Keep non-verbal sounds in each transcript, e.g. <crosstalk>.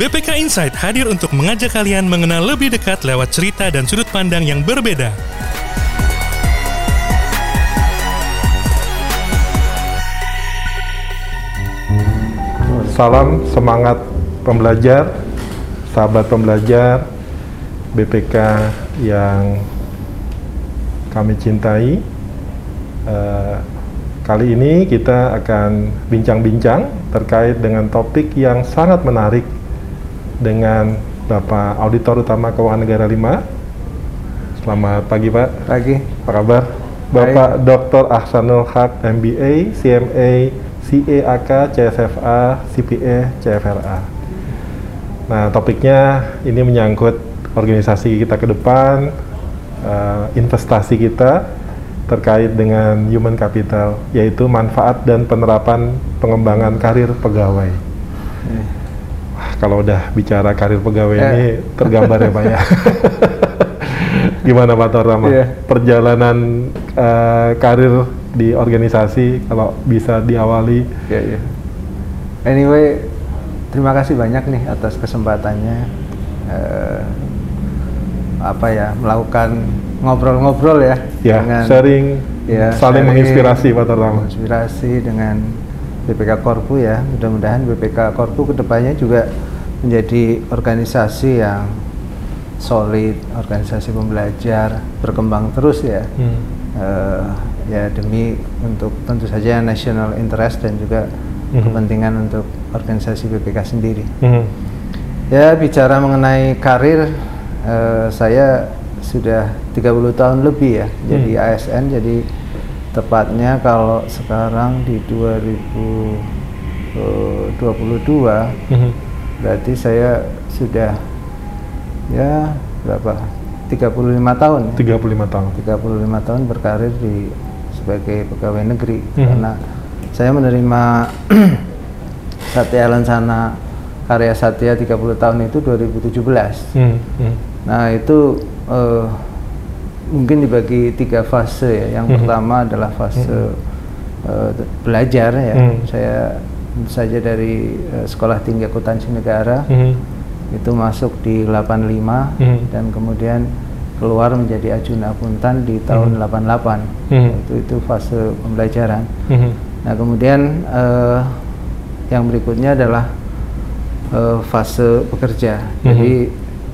BPK Insight hadir untuk mengajak kalian mengenal lebih dekat lewat cerita dan sudut pandang yang berbeda. Salam semangat pembelajar, sahabat pembelajar, BPK yang kami cintai. Eh, kali ini kita akan bincang-bincang terkait dengan topik yang sangat menarik dengan Bapak Auditor Utama Keuangan Negara 5. Selamat pagi Pak. Pagi. Apa kabar? Bapak Dr. Ahsanul Haq MBA, CMA, CEAK, CSFA, CPA, CFRA. Nah, topiknya ini menyangkut organisasi kita ke depan, uh, investasi kita terkait dengan human capital, yaitu manfaat dan penerapan pengembangan karir pegawai. Wah, kalau udah bicara karir pegawai Ya. ini tergambar ya Pak ya. <laughs> Gimana Pak Torama? Iya. Perjalanan uh, karir di organisasi kalau bisa diawali Ya, ya. Anyway, terima kasih banyak nih atas kesempatannya eh, apa ya melakukan ngobrol-ngobrol ya ya sharing ya, saling sharing, menginspirasi Pak Torama. menginspirasi dengan BPK Korpu ya. Mudah-mudahan BPK Korpu ke depannya juga menjadi organisasi yang solid, organisasi pembelajar, berkembang terus ya. Hmm. Eh, ya demi untuk tentu saja national interest dan juga Mhm. kepentingan untuk organisasi BPK sendiri. Hmm. Ya bicara mengenai karir, eh, saya sudah 30 tahun lebih ya jadi Hmm. ASN. Jadi tepatnya kalau sekarang di 2022 Hmm. berarti saya sudah ya berapa 35 tahun ya. 35 tahun. 35 tahun berkarir di sebagai pegawai negeri Mhm. karena saya menerima <clears throat> Satya Lansana Karya Satya 30 tahun itu 2017. Hmm. Hmm. Nah, itu eh, mungkin dibagi tiga fase ya. Yang Mhm. pertama adalah fase eh, belajar ya. Mhm. Saya saja dari eh, Sekolah Tinggi Akuntansi Negara Hmm. itu masuk di 85 Mhm. dan kemudian keluar menjadi ajun akuntan di tahun 88 Mhm. itu itu fase pembelajaran Hmm. nah kemudian eh, yang berikutnya adalah eh, fase bekerja jadi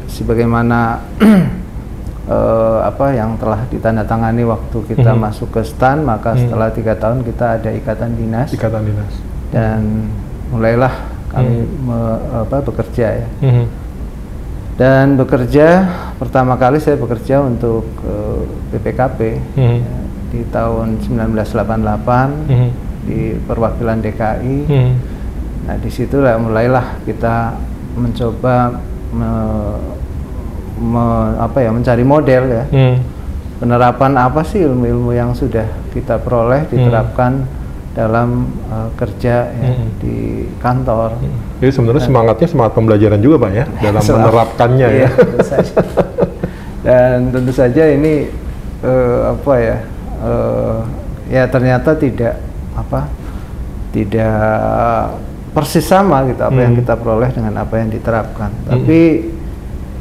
sebagaimana <clears throat> eh, apa yang telah ditandatangani waktu kita Mhm. masuk ke STAN maka Mhm. setelah tiga tahun kita ada ikatan dinas Ikatan dinas. dan mulailah kami Mhm. me- apa, bekerja ya Hmm. dan bekerja pertama kali saya bekerja untuk eh, BPKP Hmm. ya, di tahun 1988 Hmm. di perwakilan DKI. Hmm. Nah di situlah mulailah kita mencoba me- me- apa ya mencari model ya Hmm. penerapan apa sih ilmu-ilmu yang sudah kita peroleh diterapkan dalam eh, kerja ya, Hmm. di kantor. Jadi sebenarnya semangatnya semangat pembelajaran juga Pak ya <laughs> dalam Soal- menerapkannya ya. Iya, tentu saja. Dan tentu saja ini eh, apa ya? eh, ya ternyata tidak apa? Tidak persis sama gitu apa yang Hmm. kita peroleh dengan apa yang diterapkan. Tapi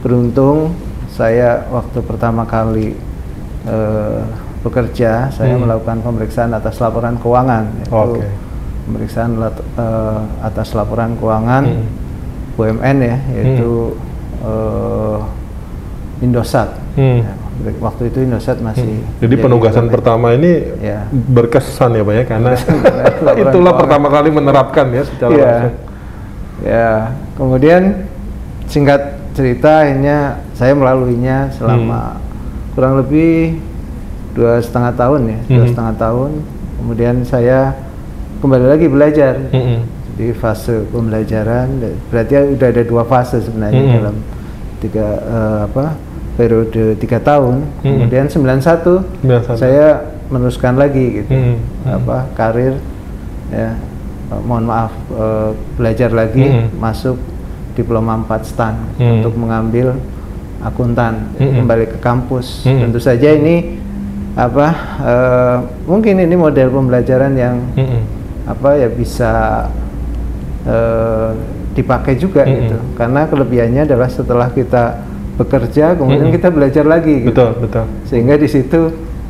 beruntung saya waktu pertama kali eh, bekerja, saya Hmm. melakukan pemeriksaan atas laporan keuangan. Yaitu Oke. Pemeriksaan lat- eh, atas laporan keuangan. Hmm. BUMN ya, yaitu eh, Indosat. Hmm. Ya, waktu itu Indosat masih. Jadi penugasan BUMN. pertama ini Ya. berkesan ya Pak ya karena <laughs> <laughs> itulah keuangan. pertama kali menerapkan ya secara langsung. Ya, kemudian singkat cerita akhirnya saya melaluinya selama kurang lebih dua setengah tahun ya, dua Hmm. setengah tahun. Kemudian saya kembali lagi belajar. Hmm. di fase pembelajaran berarti udah ada dua fase sebenarnya Mm-mm. dalam tiga eh, apa periode tiga tahun Mm-mm. kemudian 91 91. saya meneruskan lagi gitu Mm-mm. apa karir ya mohon maaf eh, belajar lagi Mm-mm. masuk diploma 4 stan Mm. untuk mengambil akuntan Mm-mm. kembali ke kampus Mm-mm. tentu saja ini apa eh, mungkin ini model pembelajaran yang Hmm. apa ya bisa eh, dipakai juga Mm-mm. gitu. Karena kelebihannya adalah setelah kita bekerja kemudian Mm-mm. kita belajar lagi gitu. betul betul Sehingga di situ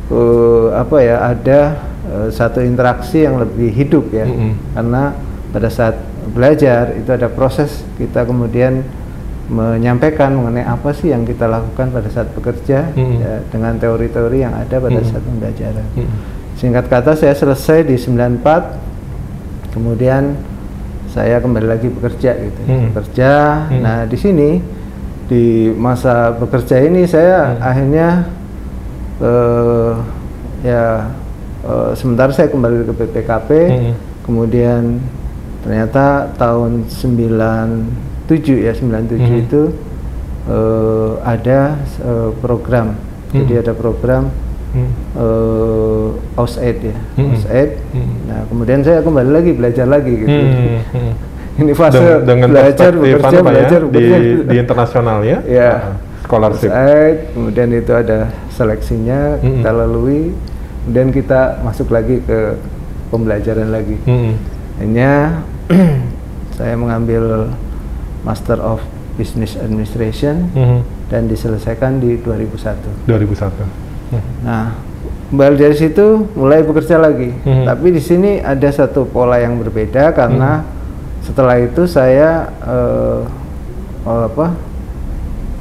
eh, apa ya ada eh, satu interaksi yang lebih hidup ya. Mm-mm. Karena pada saat belajar itu ada proses kita kemudian menyampaikan mengenai apa sih yang kita lakukan pada saat bekerja Mm-mm. ya, dengan teori-teori yang ada pada Mm-mm. saat pembelajaran. Mm-mm. Singkat kata saya selesai di 94 kemudian saya kembali lagi bekerja gitu. Hmm. Bekerja. Hmm. Nah, di sini di masa bekerja ini saya Hmm. akhirnya eh ya eh, sementara saya kembali ke BPKP. Hmm. Kemudian ternyata tahun 97 ya 97 Hmm. itu eh, ada eh, program. Jadi Hmm. ada program Hmm. OSAID ya, Mm-mm. OSAID. Mm. Nah, kemudian saya kembali lagi belajar lagi gitu. Hmm, hmm. <laughs> Ini fase Dengan- dengan belajar, bekerja, apa ya, belajar, di, bekerja. di internasional ya, Ya. Ah, scholarship. OSAID, kemudian itu ada seleksinya Mm-mm. kita lalui, kemudian kita masuk lagi ke pembelajaran lagi. Hmm. Akhirnya <clears throat> saya mengambil Master of Business Administration Hmm. dan diselesaikan di 2001. 2001. Hmm. Nah, kembali dari situ mulai bekerja lagi. Mhm. Tapi di sini ada satu pola yang berbeda karena setelah itu saya eh, apa?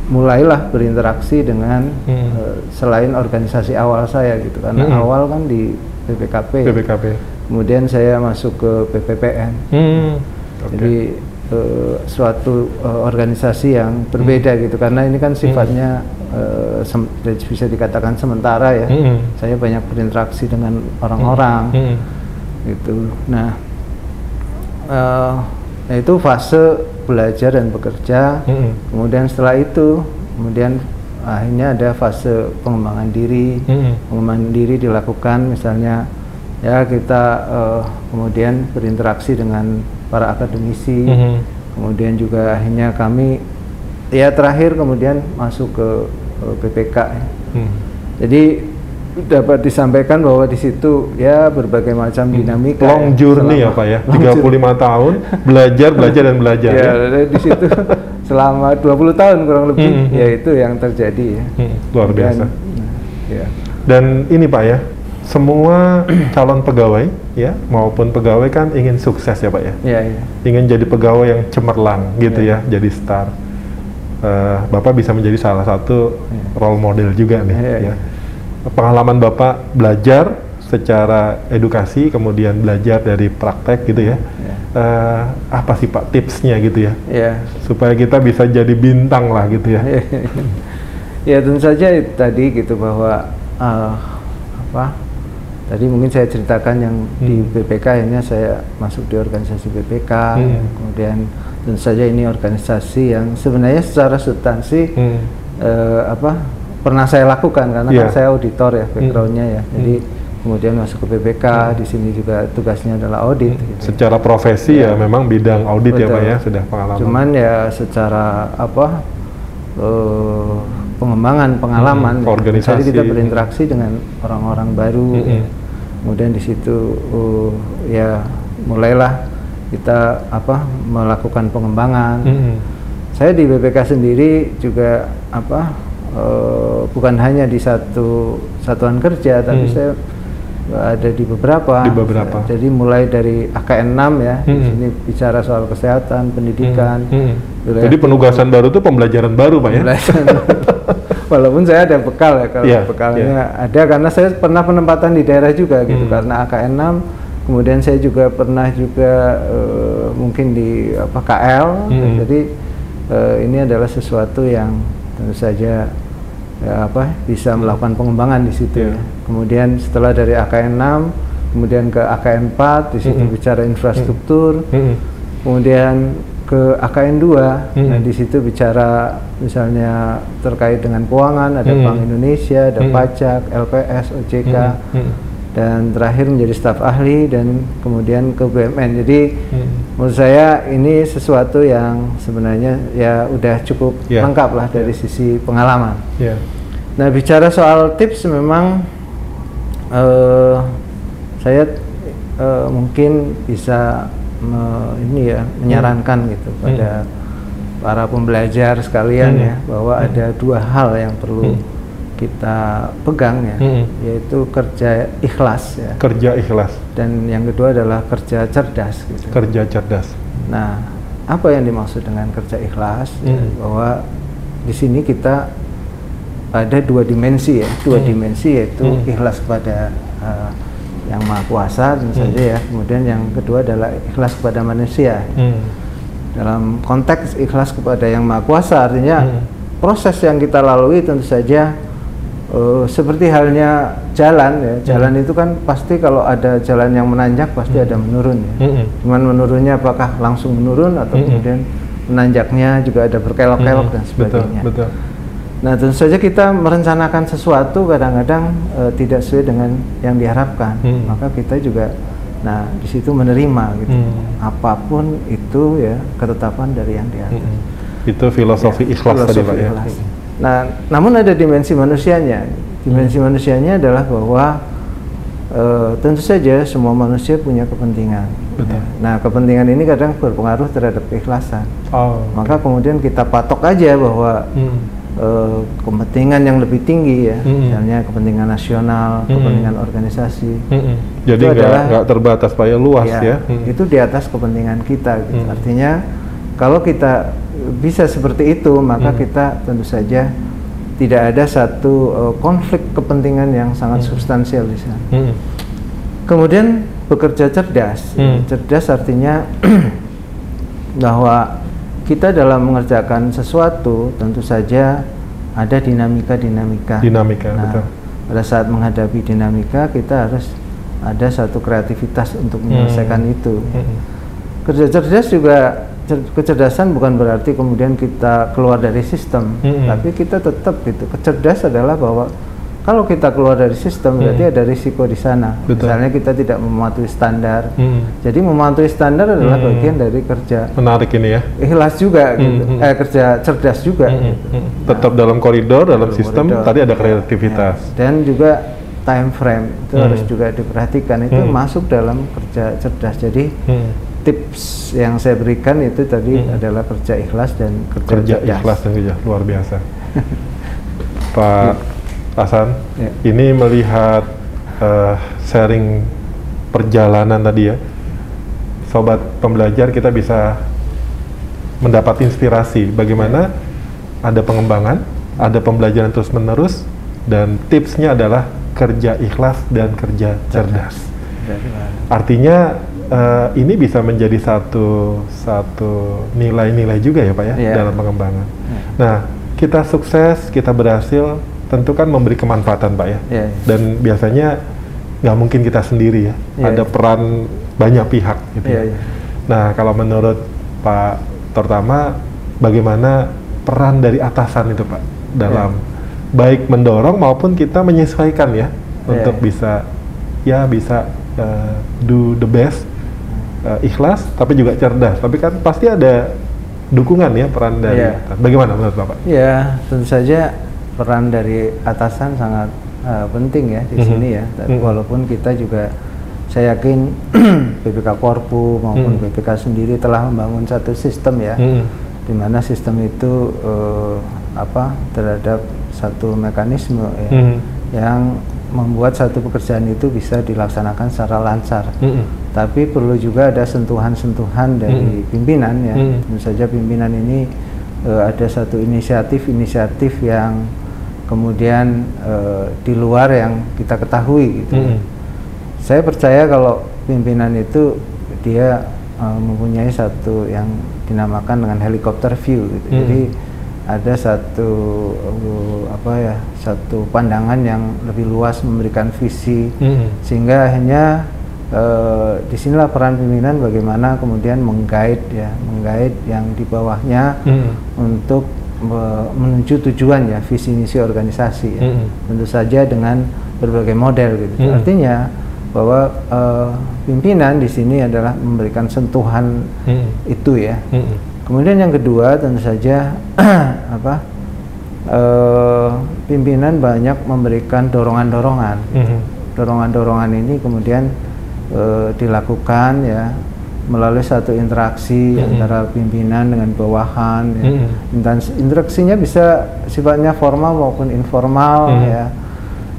mulailah berinteraksi dengan Mhm. eh, selain organisasi awal saya gitu. Karena Mhm. awal kan di BPKP. BPKP. Kemudian saya masuk ke BPPN. Hmm. Oke. Jadi eh, suatu eh, organisasi yang berbeda Hmm. gitu karena ini kan sifatnya eh, sem- bisa dikatakan sementara ya. Hmm. Saya banyak berinteraksi dengan orang-orang Hmm. gitu. Nah, eh, nah itu fase belajar dan bekerja. Hmm. Kemudian setelah itu, kemudian akhirnya ada fase pengembangan diri. Hmm. Pengembangan diri dilakukan misalnya ya kita eh, kemudian berinteraksi dengan para akademisi. Hmm. Kemudian juga akhirnya kami ya terakhir kemudian masuk ke eh, PPK. ya. Hmm. Jadi dapat disampaikan bahwa di situ ya berbagai macam dinamika. Hmm. Long ya, journey ya selama- Pak ya, Long 35 tahun belajar, belajar dan belajar ya, ya. di situ selama 20 tahun kurang lebih Hmm, ya itu yang terjadi ya. Hmm, luar Dan, biasa. nah, ya. Dan ini Pak ya, semua <clears throat> calon pegawai ya maupun pegawai kan ingin sukses ya Pak ya. Ya, ya. Ingin jadi pegawai yang cemerlang gitu Ya. ya, jadi star. Eh, Bapak bisa menjadi salah satu Ya. role model juga nih Ya, ya. ya. Pengalaman Bapak belajar secara edukasi kemudian belajar dari praktek gitu ya. Ya. Eh, apa sih Pak tipsnya gitu ya? Ya. Supaya kita bisa jadi bintang lah gitu ya. ya tentu saja tadi gitu bahwa eh, apa tadi mungkin saya ceritakan yang di Hmm. BPK akhirnya saya masuk di organisasi BPK Hmm. kemudian tentu saja ini organisasi yang sebenarnya secara substansi Hmm. eh, apa pernah saya lakukan karena Iya. kan saya auditor ya backgroundnya ya jadi Hmm. kemudian masuk ke BPK di sini juga tugasnya adalah audit gitu. Secara profesi ya Ya. memang bidang audit ya Betul. Pak ya, sudah pengalaman. Cuman ya secara apa eh, pengembangan pengalaman, Hmm, organisasi. Jadi kita berinteraksi dengan orang-orang baru. Hmm, ya. hmm. Kemudian di situ eh, ya mulailah kita apa melakukan pengembangan. Hmm. Saya di BPK sendiri juga apa eh, bukan hanya di satu satuan kerja, tapi Hmm. saya ada di beberapa. Di beberapa. Jadi mulai dari AKN 6 ya, di Hmm. sini bicara soal kesehatan, pendidikan. Hmm. wilayah Jadi penugasan baru itu pembelajaran baru Pak ya? pembelajaran. <laughs> Walaupun saya ada bekal ya, kalau Iya, bekalnya iya. ada karena saya pernah penempatan di daerah juga gitu Hmm. karena AKN 6 kemudian saya juga pernah juga eh, mungkin di apa KL Hmm. jadi eh, ini adalah sesuatu yang tentu saja ya apa bisa melakukan pengembangan di situ Iya. ya. Kemudian setelah dari AKN 6 kemudian ke AKN 4 di situ Hmm. bicara infrastruktur Hmm. kemudian ke AKN 2 Hmm. nah di situ bicara misalnya terkait dengan keuangan ada Hmm. Bank Indonesia ada Hmm. pajak LPS OJK Hmm. Hmm. dan terakhir menjadi staf ahli dan kemudian ke BUMN jadi Hmm. menurut saya ini sesuatu yang sebenarnya ya udah cukup Ya. lengkap lah dari sisi pengalaman Ya. Nah bicara soal tips memang eh, saya eh, mungkin bisa me- ini ya menyarankan gitu pada para pembelajar sekalian Hmm. ya bahwa ada dua hal yang perlu Hmm. kita pegang ya Hmm. yaitu kerja ikhlas ya Kerja ikhlas, dan yang kedua adalah kerja cerdas gitu. kerja cerdas. Nah, apa yang dimaksud dengan kerja ikhlas? Ya, Hmm. bahwa di sini kita ada dua dimensi ya, dua Hmm. dimensi yaitu Hmm. ikhlas kepada uh, yang maha kuasa tentu Hmm. saja ya. Kemudian yang kedua adalah ikhlas kepada manusia. Hmm. Dalam konteks ikhlas kepada yang maha kuasa artinya Hmm. proses yang kita lalui tentu saja uh, seperti halnya jalan ya. Jalan itu kan pasti kalau ada jalan yang menanjak pasti ada menurun ya. Hmm. Cuman menurunnya apakah langsung menurun atau Mm-mm. kemudian menanjaknya juga ada berkelok-kelok Hmm. dan sebagainya. Betul, betul. Nah tentu saja kita merencanakan sesuatu kadang-kadang eh, tidak sesuai dengan yang diharapkan, Hmm. maka kita juga, nah di situ menerima gitu. Hmm. Apa pun itu ya ketetapan dari yang di atas. Hmm. Itu filosofi Ya, ikhlas tadi filosofi Pak ya. ikhlas. Nah, namun ada dimensi manusianya. Dimensi Hmm. manusianya adalah bahwa eh, tentu saja semua manusia punya kepentingan. Betul. Ya. Nah, kepentingan ini kadang berpengaruh terhadap keikhlasan. Oh. Maka kemudian kita patok aja bahwa Hmm. Eh, kepentingan yang lebih tinggi ya, Hmm. misalnya kepentingan nasional, Hmm. kepentingan organisasi. Hmm. Jadi Itu nggak adalah- nggak terbatas Pak ya, luas ya. Hmm. Itu di atas kepentingan kita. Gitu. Hmm. Artinya kalau kita bisa seperti itu, maka Hmm. kita tentu saja tidak ada satu uh, konflik kepentingan yang sangat Hmm. substansial di sana. Hmm. Kemudian bekerja cerdas. Hmm. Cerdas artinya <clears throat> bahwa kita dalam mengerjakan sesuatu tentu saja ada dinamika-dinamika. Dinamika, Nah, betul. pada saat menghadapi dinamika kita harus ada satu kreativitas untuk menyelesaikan Hmm. itu. Hmm. Kerja cerdas juga cer- kecerdasan bukan berarti kemudian kita keluar dari sistem, Mm-mm. tapi kita tetap gitu. Kecerdas adalah bahwa kalau kita keluar dari sistem berarti Mm. ada risiko di sana. Betul. Misalnya kita tidak mematuhi standar. Hmm. Jadi mematuhi standar adalah Mm. bagian dari kerja Menarik ini ya. ikhlas juga gitu. Mm-mm. Eh kerja cerdas juga Hmm. gitu. Hmm. Tetap dalam koridor, dalam Dalam sistem, koridor. tadi ada kreativitas. ya. Dan juga time frame itu Hmm. harus juga diperhatikan. Itu Hmm. masuk dalam kerja cerdas. Jadi Hmm. tips yang saya berikan itu tadi Hmm. adalah kerja ikhlas dan kerja, Kerja cerdas. ikhlas dan kerja luar biasa. <laughs> Pak Hasan, Ya. ini melihat eh, sharing perjalanan tadi ya, sobat pembelajar kita bisa mendapat inspirasi bagaimana ada pengembangan, ada pembelajaran terus menerus, dan tipsnya adalah kerja ikhlas dan kerja cerdas. Artinya eh, ini bisa menjadi satu satu nilai-nilai juga ya pak ya Iya. dalam pengembangan. Ya. Nah kita sukses, kita berhasil, tentu kan memberi kemanfaatan pak ya. Iya, iya. Dan biasanya nggak mungkin kita sendiri ya, Iya, ada iya. peran banyak pihak gitu. Ya. iya. Nah kalau menurut Pak terutama bagaimana peran dari atasan itu pak dalam baik mendorong maupun kita menyesuaikan ya untuk iya. bisa ya bisa uh, do the best uh, ikhlas tapi juga cerdas tapi kan pasti ada dukungan ya peran dari atas. bagaimana menurut bapak Ya, tentu saja peran dari atasan sangat uh, penting ya di Mhm. sini ya. Tapi Mhm. walaupun kita juga saya yakin <clears throat> BPK Korpu maupun Mhm. BPK sendiri telah membangun satu sistem ya. Mhm. di mana sistem itu eh, apa terhadap satu mekanisme ya, Mhm. yang membuat satu pekerjaan itu bisa dilaksanakan secara lancar. Mhm. Tapi perlu juga ada sentuhan-sentuhan dari Mhm. pimpinan ya. Mhm. Tentu saja pimpinan ini eh, ada satu inisiatif-inisiatif yang kemudian eh, di luar yang kita ketahui gitu. Mhm. Saya percaya kalau pimpinan itu dia uh, mempunyai satu yang dinamakan dengan helikopter view gitu. Hmm. Jadi ada satu uh, apa ya satu pandangan yang lebih luas memberikan visi Mhm. sehingga akhirnya uh, di sinilah peran pimpinan bagaimana kemudian menggait ya menggait yang di bawahnya Mhm. untuk me- menuju tujuan ya visi misi organisasi ya. Mhm. tentu saja dengan berbagai model gitu Mhm. artinya bahwa eh, pimpinan di sini adalah memberikan sentuhan Mhm. itu ya Mhm. kemudian yang kedua tentu saja <clears throat> apa eh, pimpinan banyak memberikan dorongan-dorongan Mhm. dorongan-dorongan ini kemudian eh, dilakukan ya melalui satu interaksi Mm-mm. antara pimpinan dengan bawahan. Ya. Intens- Interaksinya bisa sifatnya formal maupun informal Mm. ya.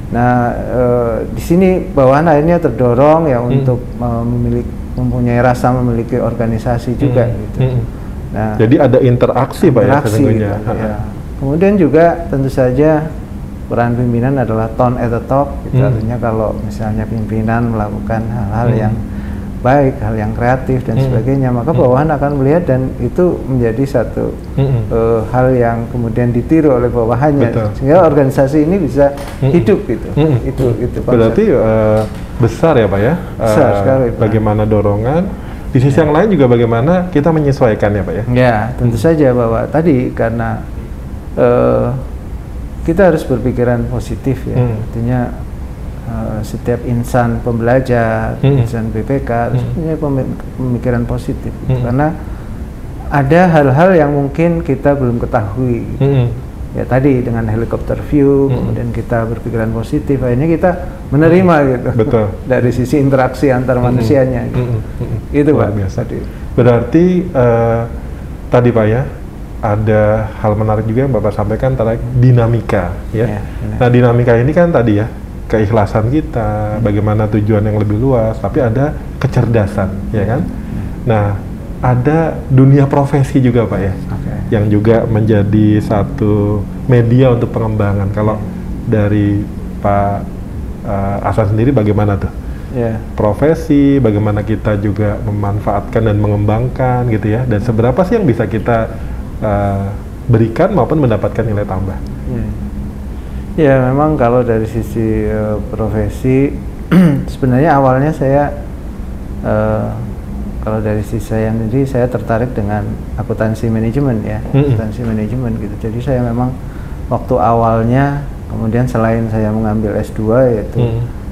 Nah, eh, di sini bawahan akhirnya terdorong ya Mm. untuk memiliki mempunyai rasa memiliki organisasi juga Mm. gitu. Mm. Nah, Jadi ada interaksi Pak ya interaksi sesungguhnya. gitu, ya. Kemudian juga tentu saja peran pimpinan adalah tone at the top. Gitu. Hmm. Artinya kalau misalnya pimpinan melakukan hal-hal Hmm. yang baik, hal yang kreatif dan Hmm. sebagainya, maka Hmm. bawahan akan melihat dan itu menjadi satu Mm-mm. eh, hal yang kemudian ditiru oleh bawahannya, Betul. sehingga organisasi ini bisa Hmm. hidup gitu. Mm-mm. Itu itu konsep. Berarti eh, besar ya Pak ya. Besar Eh, sekali, Pak. Bagaimana dorongan. Di sisi yang lain juga bagaimana kita menyesuaikan ya Pak ya. Ya, tentu saja bahwa tadi karena eh, kita harus berpikiran positif ya. Hmm. Artinya eh, setiap insan pembelajar, Hmm. insan BPK harus Hmm. punya pemi- pemikiran positif. Hmm. karena ada hal-hal yang mungkin kita belum ketahui. Mm-mm. Ya tadi dengan helikopter view, Hmm. kemudian kita berpikiran positif, akhirnya kita menerima gitu. Betul. <laughs> Dari sisi interaksi antar manusianya. gitu. Mm-mm. Mm-mm. Itu Luar Pak. biasa. Tadi. Berarti eh, tadi Pak ya ada hal menarik juga yang Bapak sampaikan tentang dinamika ya. Ya, benar. nah dinamika ini kan tadi ya keikhlasan kita, bagaimana tujuan yang lebih luas, tapi ada kecerdasan ya kan. Nah ada dunia profesi juga Pak ya, Oke. yang juga menjadi satu media untuk pengembangan. Kalau dari Pak eh, Asan sendiri bagaimana tuh? Ya. profesi, bagaimana kita juga memanfaatkan dan mengembangkan gitu ya, dan seberapa sih yang bisa kita uh, berikan maupun mendapatkan nilai tambah. Ya. Ya memang kalau dari sisi eh, profesi <clears throat> sebenarnya awalnya saya eh, kalau dari sisi saya sendiri saya tertarik dengan akuntansi manajemen ya Mm-mm. akuntansi manajemen gitu jadi saya memang waktu awalnya kemudian selain saya mengambil S2 yaitu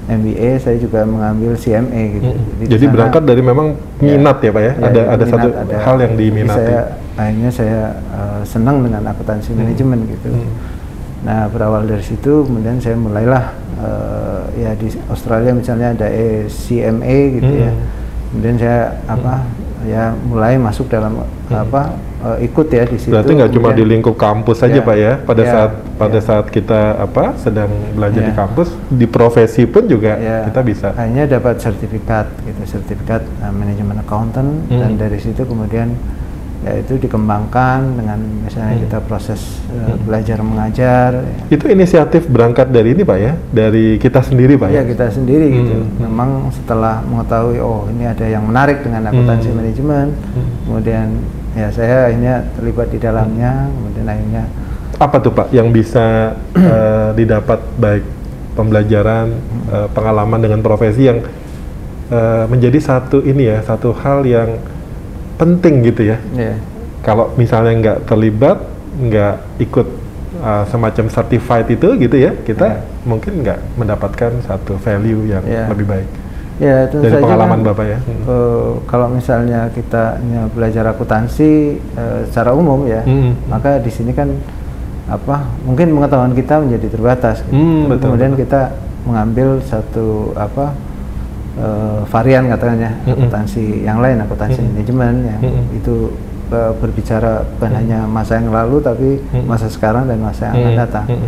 Mm. MBA saya juga mengambil CMA gitu Mm. di Jadi sana- berangkat dari memang minat ya, Pak ya, ada jadi ada satu minat, ada. hal yang Jadi diminati. saya akhirnya saya eh, senang dengan akuntansi Hmm. manajemen gitu. Hmm. Nah berawal dari situ kemudian saya mulailah eh, ya di Australia misalnya ada CMA gitu ya. Hmm. Kemudian saya apa ya mulai masuk dalam apa eh, ikut ya di situ. Hmm. Berarti nggak cuma di lingkup kampus saja Ya, Pak ya, pada ya, saat pada ya. saat kita apa sedang belajar di Ya. kampus, di profesi pun juga ya, kita bisa. akhirnya dapat sertifikat gitu sertifikat uh, manajemen accountant dan Hmm. dari situ kemudian ya itu dikembangkan dengan misalnya Hmm. kita proses uh, Hmm. belajar mengajar ya. Itu inisiatif berangkat dari ini Pak ya, dari kita sendiri Pak ya. ya kita sendiri gitu Hmm. memang setelah mengetahui oh ini ada yang menarik dengan akuntansi Hmm. manajemen Hmm. kemudian ya saya akhirnya terlibat di dalamnya kemudian akhirnya apa tuh Pak yang bisa eh, <clears throat> didapat baik pembelajaran eh, pengalaman dengan profesi yang eh, menjadi satu ini ya satu hal yang penting gitu ya ya kalau misalnya nggak terlibat nggak ikut eh, semacam certified itu gitu ya kita Ya. mungkin nggak mendapatkan satu value yang Ya. lebih baik ya tentu dari saja pengalaman kan, Bapak ya Hmm. eh, kalau misalnya kita hanya belajar akuntansi eh, secara umum ya, Hmm. maka di sini kan apa mungkin pengetahuan kita menjadi terbatas. gitu. Hmm, betul, Kemudian betul. kita mengambil satu apa eh, varian katanya Hmm. akuntansi yang lain, akuntansi Hmm. manajemen yang Hmm. itu eh, berbicara bukan hanya masa yang lalu tapi Hmm. masa sekarang dan masa yang akan Hmm. datang. Hmm.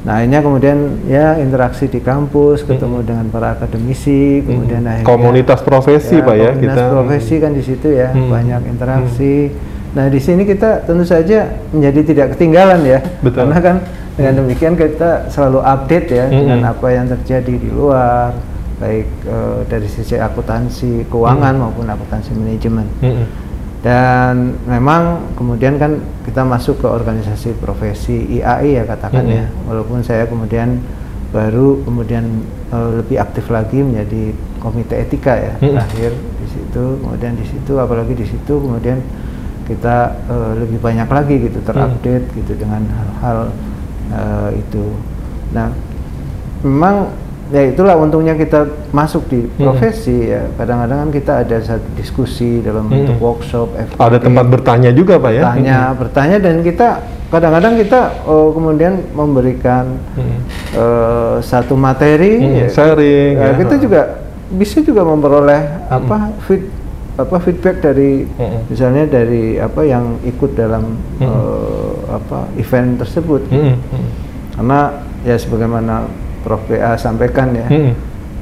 Nah akhirnya kemudian ya interaksi di kampus, ketemu dengan para akademisi, kemudian akhirnya komunitas profesi Pak ya komunitas kita profesi kan di situ ya Hmm. banyak interaksi. Nah di sini kita tentu saja menjadi tidak ketinggalan ya, Betul. karena kan dengan demikian kita selalu update ya Hmm. dengan apa yang terjadi di luar, baik eh, dari sisi akuntansi keuangan Hmm. maupun akuntansi manajemen. Hmm. Dan memang kemudian kan kita masuk ke organisasi profesi IAI ya katakan Mm-mm. ya, walaupun saya kemudian baru kemudian eh, lebih aktif lagi menjadi komite etika ya Mm-mm. terakhir di situ, kemudian di situ apalagi di situ kemudian kita eh, lebih banyak lagi gitu terupdate gitu dengan hal-hal eh, itu. Nah, memang ya itulah untungnya kita masuk di profesi ya. Kadang-kadang kan kita ada satu diskusi dalam bentuk Hmm. workshop, ada FGD, tempat bertanya juga Pak ya bertanya, bertanya dan kita kadang-kadang kita oh, kemudian memberikan Hmm. eh, satu materi Hmm, ya, sharing ya, ya. kita juga bisa juga memperoleh apa feed apa feedback dari Mm-mm. misalnya dari apa yang ikut dalam Mm-mm. eh, apa event tersebut Mm-mm. Mm-mm. karena ya sebagaimana Prof PA sampaikan ya Mm-mm.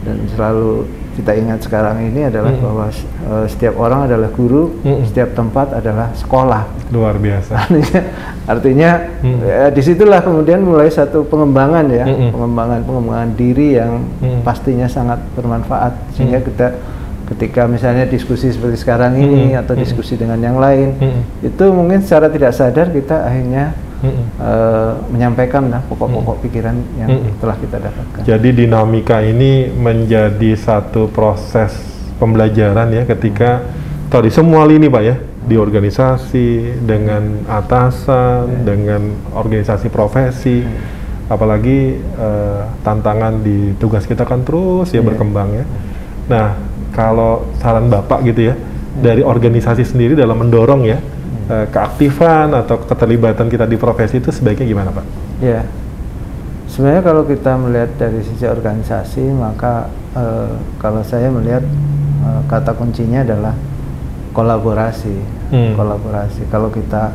dan selalu kita ingat sekarang ini adalah Mm-mm. bahwa eh, setiap orang adalah guru Mm-mm. setiap tempat adalah sekolah luar biasa <laughs> artinya artinya Mm. ya, di situlah kemudian mulai satu pengembangan ya Mm-mm. pengembangan pengembangan diri yang Mm. pastinya sangat bermanfaat sehingga Mm. kita ketika misalnya diskusi seperti sekarang ini Mm. atau Mm. diskusi dengan yang lain Mm. itu mungkin secara tidak sadar kita akhirnya Mm-mm. eh, menyampaikan lah pokok-pokok pikiran yang Mm. telah kita dapatkan. Jadi dinamika ini menjadi satu proses pembelajaran ya ketika tadi semua lini pak ya di organisasi dengan atasan dengan organisasi profesi apalagi eh, tantangan di tugas kita kan terus ya Iya. berkembang ya. Nah kalau saran bapak gitu ya dari organisasi sendiri dalam mendorong ya eh, keaktifan atau keterlibatan kita di profesi itu sebaiknya gimana pak? Ya, sebenarnya kalau kita melihat dari sisi organisasi, maka eh, kalau saya melihat eh, kata kuncinya adalah kolaborasi. Hmm. Kolaborasi. Kalau kita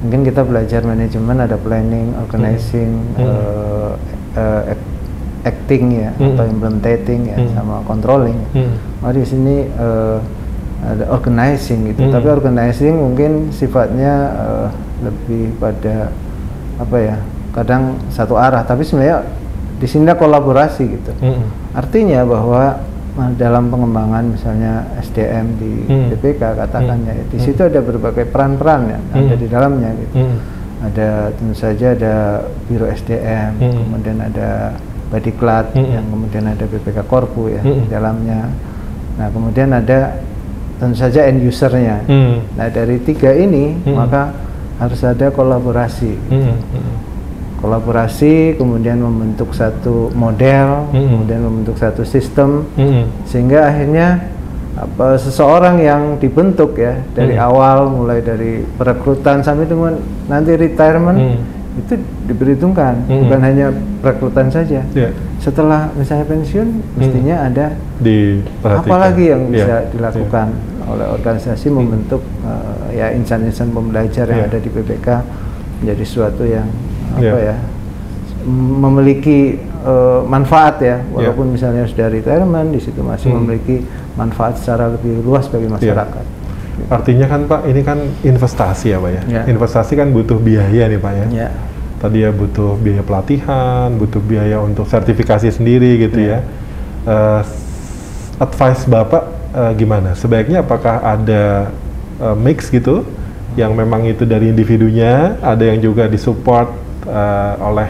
mungkin kita belajar manajemen ada planning, organizing, Hmm. eh, eh, act- acting ya, Hmm. atau implementing ya, Hmm. sama controlling. Hmm. Oh di sini eh, ada organizing gitu, Hmm. tapi organizing mungkin sifatnya eh, lebih pada apa ya? Kadang satu arah, tapi sebenarnya di sini ada kolaborasi gitu. Mm-mm. Artinya bahwa eh, dalam pengembangan misalnya SDM di Hmm. BPK katakan Hmm. ya, di Hmm. situ ada berbagai peran-peran ya, ada Hmm. di dalamnya gitu. Mm. Ada tentu saja ada Biro SDM, Hmm. kemudian ada Badiklat, Hmm. yang kemudian ada BPK Korpu ya Hmm. di dalamnya. Nah kemudian ada tentu saja end usernya. Mm. Nah dari tiga ini Hmm. maka harus ada kolaborasi. Mm. Mm. Kolaborasi kemudian membentuk satu model, Hmm. kemudian membentuk satu sistem Mm. sehingga akhirnya apa seseorang yang dibentuk ya dari Hmm. awal mulai dari perekrutan sampai dengan nanti retirement Hmm. itu diperhitungkan Hmm. bukan hanya perekrutan saja. Ya, Setelah misalnya pensiun mestinya ada diperhatikan. apa lagi yang Ya, bisa dilakukan oleh organisasi Hmm. membentuk eh, ya insan-insan pembelajar yang Ya. ada di PPK menjadi suatu yang apa Ya. ya memiliki eh, manfaat ya walaupun misalnya sudah retirement di situ masih Hmm. memiliki manfaat secara lebih luas bagi masyarakat. Artinya kan Pak, ini kan investasi ya Pak ya. Ya. Investasi kan butuh biaya nih Pak ya. Ya. Tadi ya butuh biaya pelatihan, butuh biaya untuk sertifikasi sendiri gitu Ya. ya. S- advice Bapak eh, gimana? Sebaiknya apakah ada eh, mix gitu yang memang itu dari individunya, ada yang juga disupport eh, oleh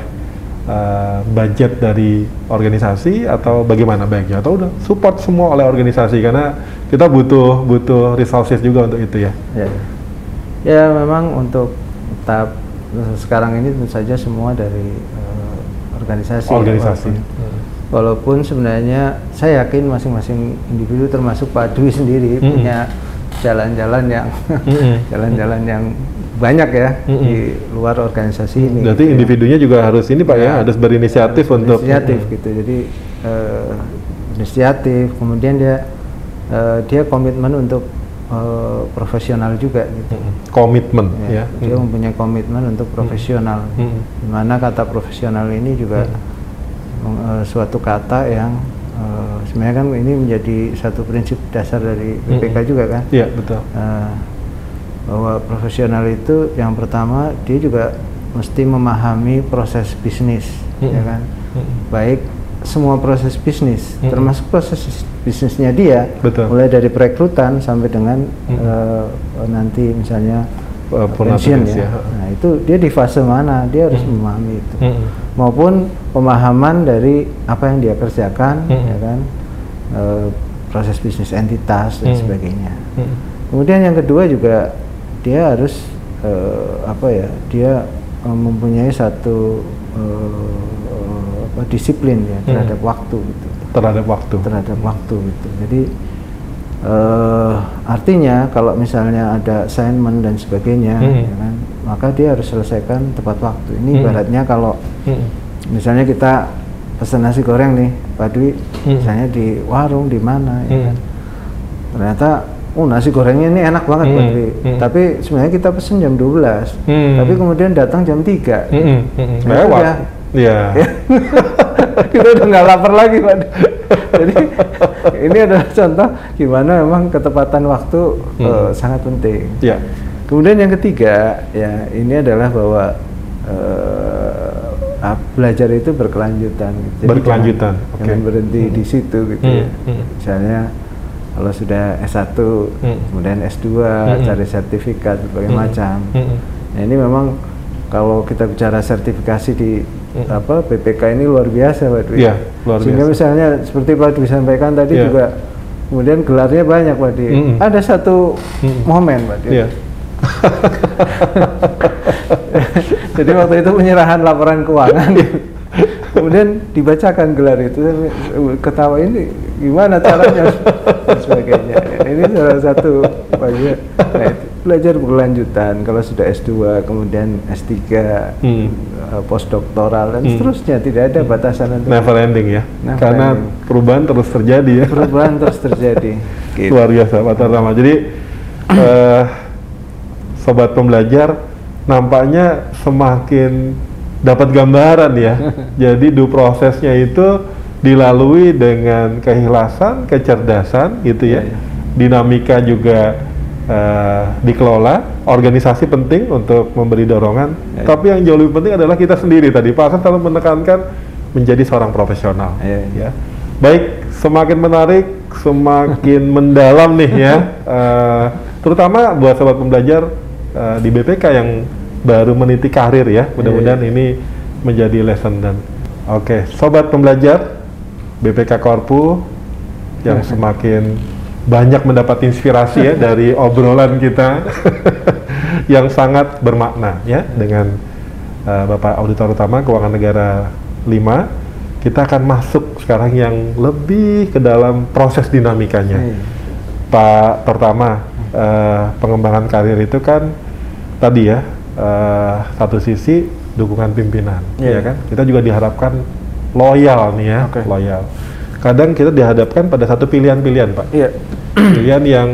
eh, budget dari organisasi atau bagaimana baiknya? Atau udah support semua oleh organisasi karena kita butuh butuh resources juga untuk itu ya. Ya, ya memang untuk tahap sekarang ini tentu saja semua dari eh, organisasi. ya, Organisasi. walaupun- Walaupun sebenarnya saya yakin masing-masing individu termasuk Pak Dwi sendiri Mm-mm. punya jalan-jalan yang <laughs> jalan-jalan yang banyak ya Mm-mm. di luar organisasi ini. Berarti gitu ya. individunya juga harus ini Pak ya, Ya, harus berinisiatif harus untuk inisiatif gitu. Jadi eh, inisiatif, kemudian dia eh, dia komitmen untuk eh, profesional juga gitu. Komitmen Ya, ya. dia Mm. mempunyai komitmen untuk profesional. Mm. Di mana kata profesional ini juga meng- eh, suatu kata yang eh, sebenarnya kan ini menjadi satu prinsip dasar dari BPK Mm. juga kan. Iya betul. Eh, bahwa profesional itu yang pertama dia juga mesti memahami proses bisnis, Mm. ya kan. Mm. Baik semua proses bisnis, Mm. termasuk proses bisnisnya dia, Betul. mulai dari perekrutan sampai dengan Mm. eh, nanti misalnya purna pensiun ya. ya. Nah itu dia di fase mana dia harus Mm. memahami itu, Mm. Maupun pemahaman dari apa yang dia kerjakan, Mm. ya kan, Eh, proses bisnis entitas dan Mm. sebagainya. Mm. Kemudian yang kedua juga dia harus eh, apa ya? Dia eh, mempunyai satu eh, apa, disiplin ya terhadap waktu gitu. Terhadap waktu. Terhadap waktu gitu. Jadi eh, artinya kalau misalnya ada assignment dan sebagainya, Hmm. ya kan, maka dia harus selesaikan tepat waktu. Ini Hmm. ibaratnya kalau Mm. misalnya kita pesan nasi goreng nih, Pak Dwi, Hmm. misalnya di warung di mana, ya Mm. kan, ternyata oh nasi gorengnya ini enak banget Hmm, Pak Dwi. hmm. Tapi sebenarnya kita pesen jam 12. Hmm. Tapi kemudian datang jam 3. Mm-mm, mm-mm. Nah, itu Lewat. ya. Iya. <laughs> kita udah nggak lapar lagi Pak. Jadi ini adalah contoh gimana memang ketepatan waktu Hmm. eh, sangat penting. Iya. Kemudian yang ketiga ya ini adalah bahwa eh, ah, belajar itu berkelanjutan. gitu. Berkelanjutan, jangan, oke. jangan berhenti di situ gitu Hmm, ya. hmm. Misalnya kalau sudah S1, Hmm. kemudian S2, Hmm. cari sertifikat berbagai Hmm, macam. hmm. Nah, ini memang kalau kita bicara sertifikasi di Hmm. apa PPK ini luar biasa Pak Dwi. Iya, luar Sehingga biasa. misalnya seperti Pak Dwi sampaikan tadi Iya. juga kemudian gelarnya banyak Pak Dwi. Mm-mm. Ada satu Mm-mm. momen Pak Dwi. Iya. <laughs> Jadi waktu itu penyerahan laporan keuangan. Kemudian dibacakan gelar itu, saya ketawa ini gimana caranya dan sebagainya. Ini salah satu bagian. Nah, itu belajar berkelanjutan. Kalau sudah S2, kemudian S3, Hmm. eh, postdoktoral dan Hmm. seterusnya tidak ada batasan untuk Never ending ya. Never Karena ending. perubahan terus terjadi ya. perubahan terus terjadi. Gitu. <laughs> Luar biasa Pak Tartama. Jadi eh, sobat pembelajar nampaknya semakin dapat gambaran ya. <laughs> Jadi do prosesnya itu dilalui dengan keikhlasan, kecerdasan gitu ya. Iya, iya. Dinamika juga eh, dikelola. Organisasi penting untuk memberi dorongan. Iya, iya. Tapi yang jauh lebih penting adalah kita sendiri tadi. Pak Hasan selalu menekankan menjadi seorang profesional. Iya, iya. Ya. Baik, semakin menarik, semakin <laughs> mendalam nih ya. Eh, terutama buat sobat pembelajar eh, di BPK yang baru meniti karir ya. Mudah-mudahan Iya, ini menjadi lesson dan oke, sobat pembelajar BPK Korpu yang <laughs> semakin banyak mendapat inspirasi ya <laughs> dari obrolan kita <laughs> yang sangat bermakna ya dengan eh, Bapak Auditor Utama Keuangan Negara 5 kita akan masuk sekarang yang lebih ke dalam proses dinamikanya. Iya. Pak pertama eh, pengembangan karir itu kan tadi ya eh, satu sisi dukungan pimpinan, Iya. ya kan? Kita juga diharapkan loyal nih ya, Oke. loyal. Kadang kita dihadapkan pada satu pilihan-pilihan, Pak. Iya. <clears throat> Pilihan yang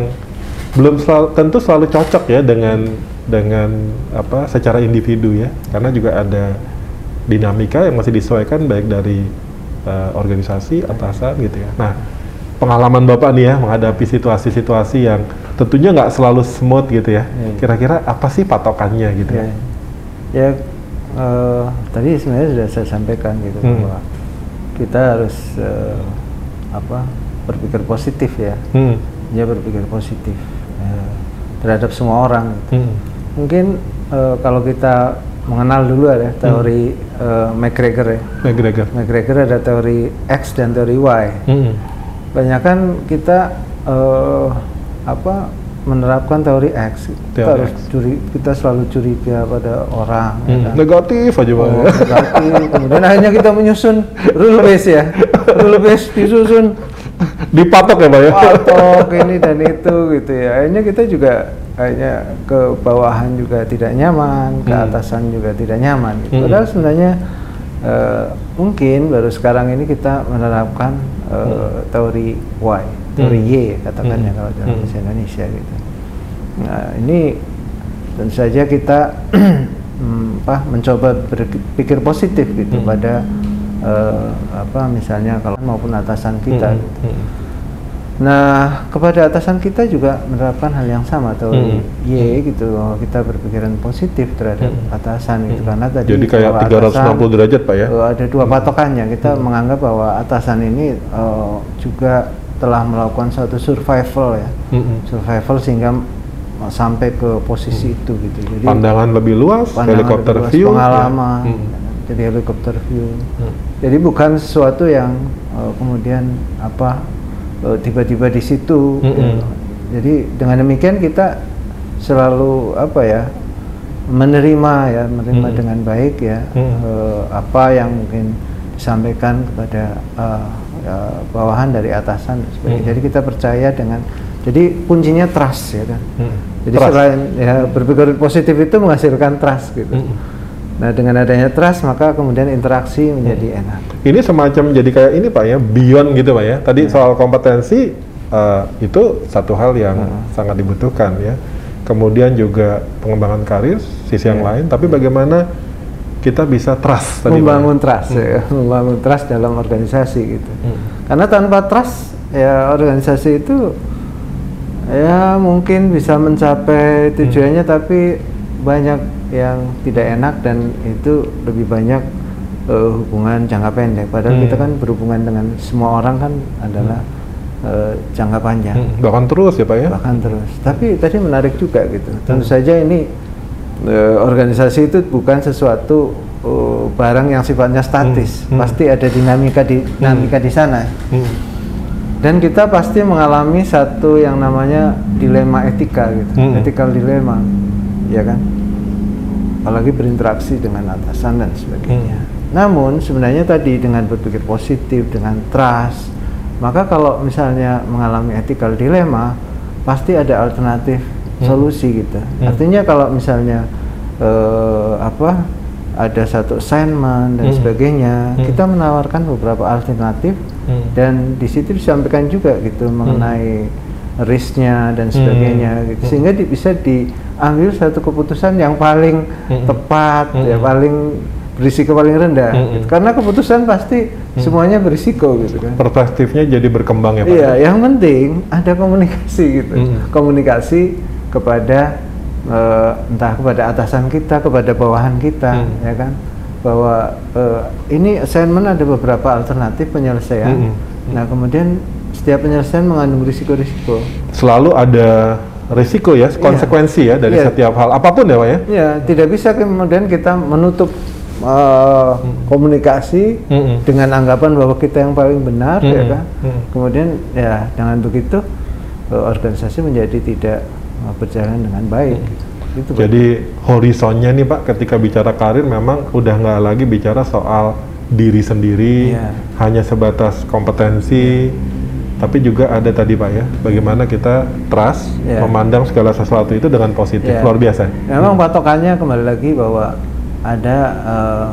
belum selalu, tentu selalu cocok ya dengan dengan apa secara individu ya, karena juga ada dinamika yang masih disesuaikan baik dari eh, organisasi atasan gitu ya. Nah, pengalaman bapak nih ya menghadapi situasi-situasi yang tentunya nggak selalu smooth gitu ya. Iya. Kira-kira apa sih patokannya gitu? Ya, ya eh, tadi sebenarnya sudah saya sampaikan gitu Hmm. bahwa kita harus eh, apa berpikir positif ya, Hmm. ya berpikir positif eh, terhadap semua orang. gitu. Hmm. Mungkin eh, kalau kita mengenal dulu ada teori eh, McGregor ya. McGregor. McGregor ada teori X dan teori Y. Hmm. Banyak kan kita eh, apa menerapkan teori X. Kita Teori harus X. curi, kita selalu curiga pada orang. ya Hmm. kan? Negatif aja. Oh, negatif. Kemudian akhirnya kita menyusun rule base ya, rule base disusun Dipatok ya Pak ya? patok ini dan itu gitu ya. Akhirnya kita juga akhirnya ke bawahan juga tidak nyaman, ke Hmm. atasan juga tidak nyaman. Gitu. Hmm. Padahal sebenarnya eh, mungkin baru sekarang ini kita menerapkan eh, teori Y, teori Hmm. Y katakan ya Hmm. kalau dalam Hmm. bahasa Indonesia gitu. Nah ini tentu saja kita <clears throat> hmm, apa mencoba berpikir positif gitu Hmm. pada eh, apa misalnya kalau maupun atasan kita. Hmm. gitu. Hmm. Nah, kepada atasan kita juga menerapkan hal yang sama teori Hmm. Y gitu bahwa kita berpikiran positif terhadap Hmm. atasan gitu Hmm. karena tadi Jadi kayak bahwa 360 derajat Pak ya? eh, ada dua patokannya kita Hmm. menganggap bahwa atasan ini eh, juga telah melakukan suatu survival ya Hmm. survival sehingga eh, sampai ke posisi itu gitu jadi Pandangan lebih luas, pandangan helikopter lebih luas, view, pengalaman ya. Hmm. jadi helikopter view Hmm. jadi bukan sesuatu yang eh, kemudian apa tiba-tiba di situ. Mm-mm. gitu. Jadi dengan demikian kita selalu apa ya menerima ya menerima Mm-mm. dengan baik ya Mm. eh, apa yang mungkin disampaikan kepada eh, ya, bawahan dari atasan. dan sebagainya. Mm. Jadi kita percaya dengan jadi kuncinya trust ya kan. Hmm. Jadi Trust. selain ya berpikir positif itu menghasilkan trust gitu. Hmm. Nah dengan adanya trust maka kemudian interaksi menjadi enak. Ini semacam jadi kayak ini Pak ya, beyond gitu Pak ya. Tadi Ya. soal kompetensi uh, itu satu hal yang hmm. sangat dibutuhkan ya. Kemudian juga pengembangan karir sisi yang yeah. lain, tapi bagaimana kita bisa trust tadi membangun trust hmm. ya, <laughs> membangun trust dalam organisasi gitu. Hmm. Karena tanpa trust ya organisasi itu ya mungkin bisa mencapai tujuannya hmm. tapi banyak yang tidak enak dan itu lebih banyak uh, hubungan jangka pendek. Padahal hmm. kita kan berhubungan dengan semua orang kan adalah hmm. uh, jangka panjang. Hmm. Bahkan terus ya pak ya? Bahkan terus. Tapi tadi menarik juga gitu. Hmm. Tentu saja ini uh, organisasi itu bukan sesuatu uh, barang yang sifatnya statis. Hmm. Hmm. Pasti ada dinamika di hmm. dinamika hmm. di sana. Hmm. Dan kita pasti mengalami satu yang namanya dilema etika gitu, hmm. ethical dilema, ya kan? Apalagi berinteraksi dengan atasan dan sebagainya. Hmm namun sebenarnya tadi dengan berpikir positif, dengan trust, maka kalau misalnya mengalami ethical dilema, pasti ada alternatif hmm. solusi gitu. Hmm. Artinya kalau misalnya eh, apa ada satu assignment dan hmm. sebagainya, hmm. kita menawarkan beberapa alternatif hmm. dan di situ disampaikan juga gitu mengenai hmm. Risknya dan sebagainya, hmm. gitu. sehingga di, bisa diambil satu keputusan yang paling hmm. tepat, ya, hmm. ya paling berisiko paling rendah mm -hmm. gitu. karena keputusan pasti mm. semuanya berisiko gitu kan perspektifnya jadi berkembang ya Pak iya yang penting ada komunikasi gitu mm -hmm. komunikasi kepada uh, entah kepada atasan kita kepada bawahan kita mm. ya kan bahwa uh, ini assignment ada beberapa alternatif penyelesaian mm -hmm. nah kemudian setiap penyelesaian mengandung risiko-risiko selalu ada risiko ya konsekuensi iya. ya dari iya. setiap hal apa pun ya pak ya ya tidak bisa kemudian kita menutup uh, hmm. komunikasi hmm. dengan anggapan bahwa kita yang paling benar ya hmm. ya kan hmm. kemudian ya dengan begitu uh, organisasi menjadi tidak uh, berjalan dengan baik hmm. itu jadi horizonnya nih pak ketika bicara karir memang udah nggak lagi bicara soal diri sendiri yeah. hanya sebatas kompetensi yeah. Tapi juga ada tadi pak ya bagaimana kita trust yeah. memandang segala sesuatu itu dengan positif yeah. luar biasa memang patokannya kembali lagi bahwa ada uh,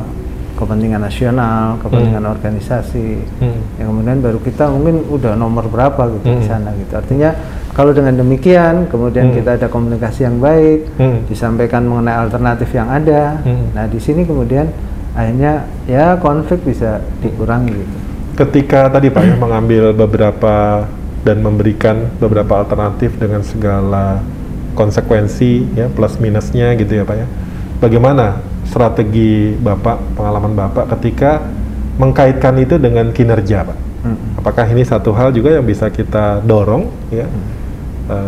kepentingan nasional, kepentingan hmm. organisasi, hmm. yang kemudian baru kita mungkin udah nomor berapa gitu hmm. di sana gitu. Artinya kalau dengan demikian kemudian hmm. kita ada komunikasi yang baik, hmm. disampaikan mengenai alternatif yang ada. Hmm. Nah di sini kemudian akhirnya ya konflik bisa dikurangi gitu. Ketika tadi Pak ya mengambil beberapa dan memberikan beberapa alternatif dengan segala konsekuensi ya plus minusnya gitu ya Pak ya. Bagaimana strategi Bapak, pengalaman Bapak ketika mengkaitkan itu dengan kinerja, Pak? Hmm. Apakah ini satu hal juga yang bisa kita dorong, ya? Hmm.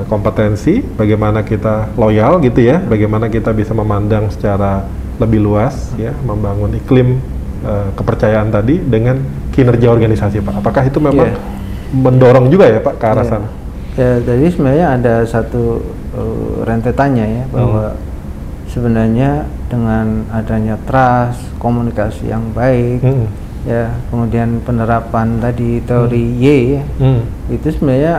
kompetensi, bagaimana kita loyal gitu ya, bagaimana kita bisa memandang secara lebih luas, ya, membangun iklim uh, kepercayaan tadi dengan kinerja organisasi, Pak. Apakah itu memang yeah. mendorong juga ya, Pak, ke arah yeah. sana? Ya, jadi sebenarnya ada satu uh, rentetannya ya bahwa hmm sebenarnya dengan adanya trust, komunikasi yang baik, hmm. ya, kemudian penerapan tadi teori hmm. Y, ya, hmm. itu sebenarnya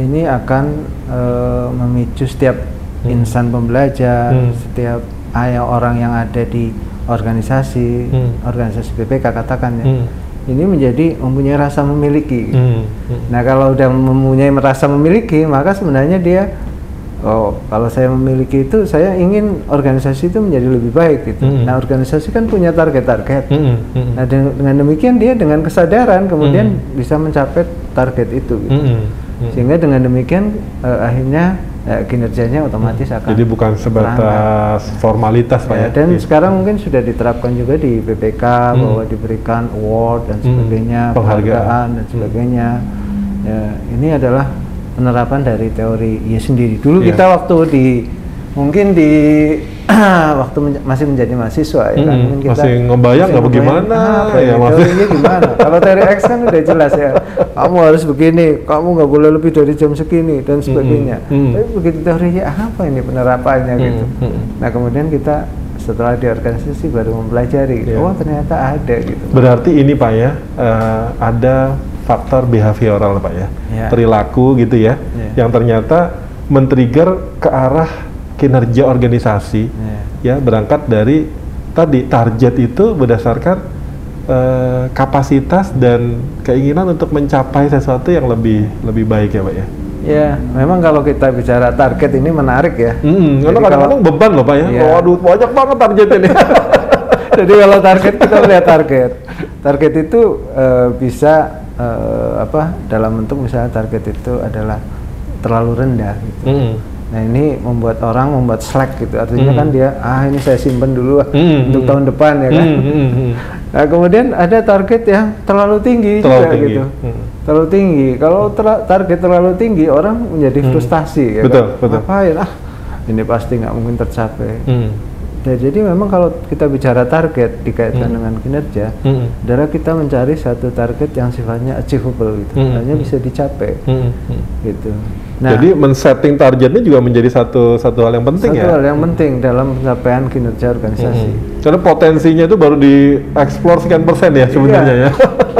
ini akan uh, memicu setiap hmm. insan pembelajar, hmm. setiap ayah orang yang ada di organisasi, hmm. organisasi BPK katakan ya. Hmm. Ini menjadi mempunyai rasa memiliki. Hmm. Hmm. Nah, kalau udah mempunyai rasa memiliki, maka sebenarnya dia oh kalau saya memiliki itu saya ingin organisasi itu menjadi lebih baik gitu. Mm -hmm. Nah organisasi kan punya target-target. Mm -hmm. Nah dengan, dengan demikian dia dengan kesadaran kemudian mm -hmm. bisa mencapai target itu. Gitu. Mm -hmm. Sehingga dengan demikian uh, akhirnya uh, kinerjanya otomatis mm. akan. Jadi bukan sebatas formalitas pak ya. Dan gitu. sekarang mungkin sudah diterapkan juga di BPK mm. bahwa diberikan award dan sebagainya, mm. penghargaan dan sebagainya. Mm. Ya, ini adalah penerapan dari teori ya sendiri. Dulu yeah. kita waktu di mungkin di <clears throat> waktu menja masih menjadi mahasiswa ya kan mungkin kita masih ngebayang nggak bagaimana ah, ya teorinya gimana <laughs> kalau teori X kan udah jelas ya kamu harus begini kamu nggak boleh lebih dari jam segini dan sebagainya mm -hmm. tapi begitu teorinya apa ini penerapannya mm -hmm. gitu nah kemudian kita setelah di organisasi baru mempelajari yeah. oh ternyata ada gitu berarti ini pak ya uh, ada faktor behavioral pak ya, yeah. perilaku gitu ya, yeah. yang ternyata men-trigger ke arah kinerja organisasi, yeah. ya berangkat dari tadi target itu berdasarkan eh, kapasitas dan keinginan untuk mencapai sesuatu yang lebih lebih baik ya pak ya. Ya, memang kalau kita bicara target ini menarik ya. Hmm, karena kadang-kadang beban loh pak ya. Iya. Waduh banyak banget target ini. <laughs> Jadi kalau target kita melihat target, target itu eh, bisa eh, apa dalam bentuk misalnya target itu adalah terlalu rendah. Gitu. Hmm. Nah ini membuat orang membuat slack gitu. Artinya Hmm. kan dia ah ini saya simpen dulu ah, Hmm, untuk hmm. tahun depan ya kan. Hmm, hmm, hmm. Nah kemudian ada target yang terlalu tinggi Terlalu juga tinggi. gitu. Hmm. Terlalu tinggi. Kalau tera- target terlalu tinggi orang menjadi frustasi ya Betul, kan. betul. Ngapain ah ini pasti nggak mungkin tercapai. Hmm. Ya, jadi memang kalau kita bicara target dikaitkan Hmm. dengan kinerja, Hmm. adalah kita mencari satu target yang sifatnya achievable gitu, Hmm. hanya bisa dicapai Hmm. Hmm. Gitu. Jadi men-setting targetnya juga menjadi satu satu hal yang penting satu ya. hal yang penting dalam pencapaian kinerja organisasi. Hmm. Karena potensinya itu baru dieksplor sekian persen ya sebenarnya Iya. ya.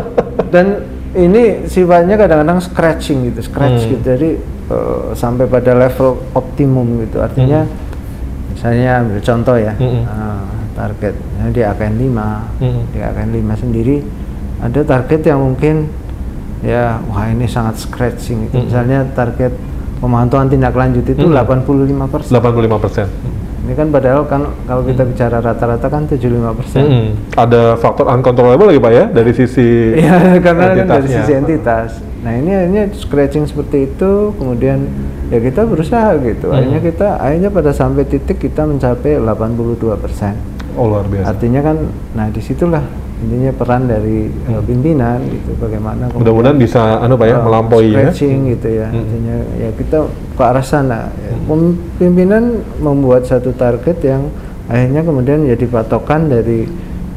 <laughs> Dan ini sifatnya kadang-kadang scratching gitu, scratch Hmm. gitu. Jadi eh, sampai pada level optimum gitu. Artinya misalnya ambil contoh ya, Hmm. eh, target misalnya di AKN 5, Hmm. di AKN 5 sendiri ada target yang mungkin ya wah ini sangat scratching gitu. Hmm. Misalnya target pemantauan tindak lanjut itu Hmm. 85 persen. 85 persen. Ini kan padahal kan kalau kita bicara rata-rata kan 75 persen. Hmm. Ada faktor uncontrollable lagi pak ya dari sisi <laughs> Iya, karena kan dari sisi entitas. Nah ini akhirnya scratching seperti itu, kemudian ya kita berusaha gitu. Hmm. Akhirnya kita, akhirnya pada sampai titik kita mencapai 82 persen. Oh luar biasa. Artinya kan, nah di situlah intinya peran dari uh, pimpinan gitu, bagaimana Mudah-mudahan bisa anu pak ya uh, melampaui ya. scratching gitu ya. Hmm. Artinya ya kita ke arah sana. Ya. Pem- Pimpinan membuat satu target yang akhirnya kemudian jadi patokan dari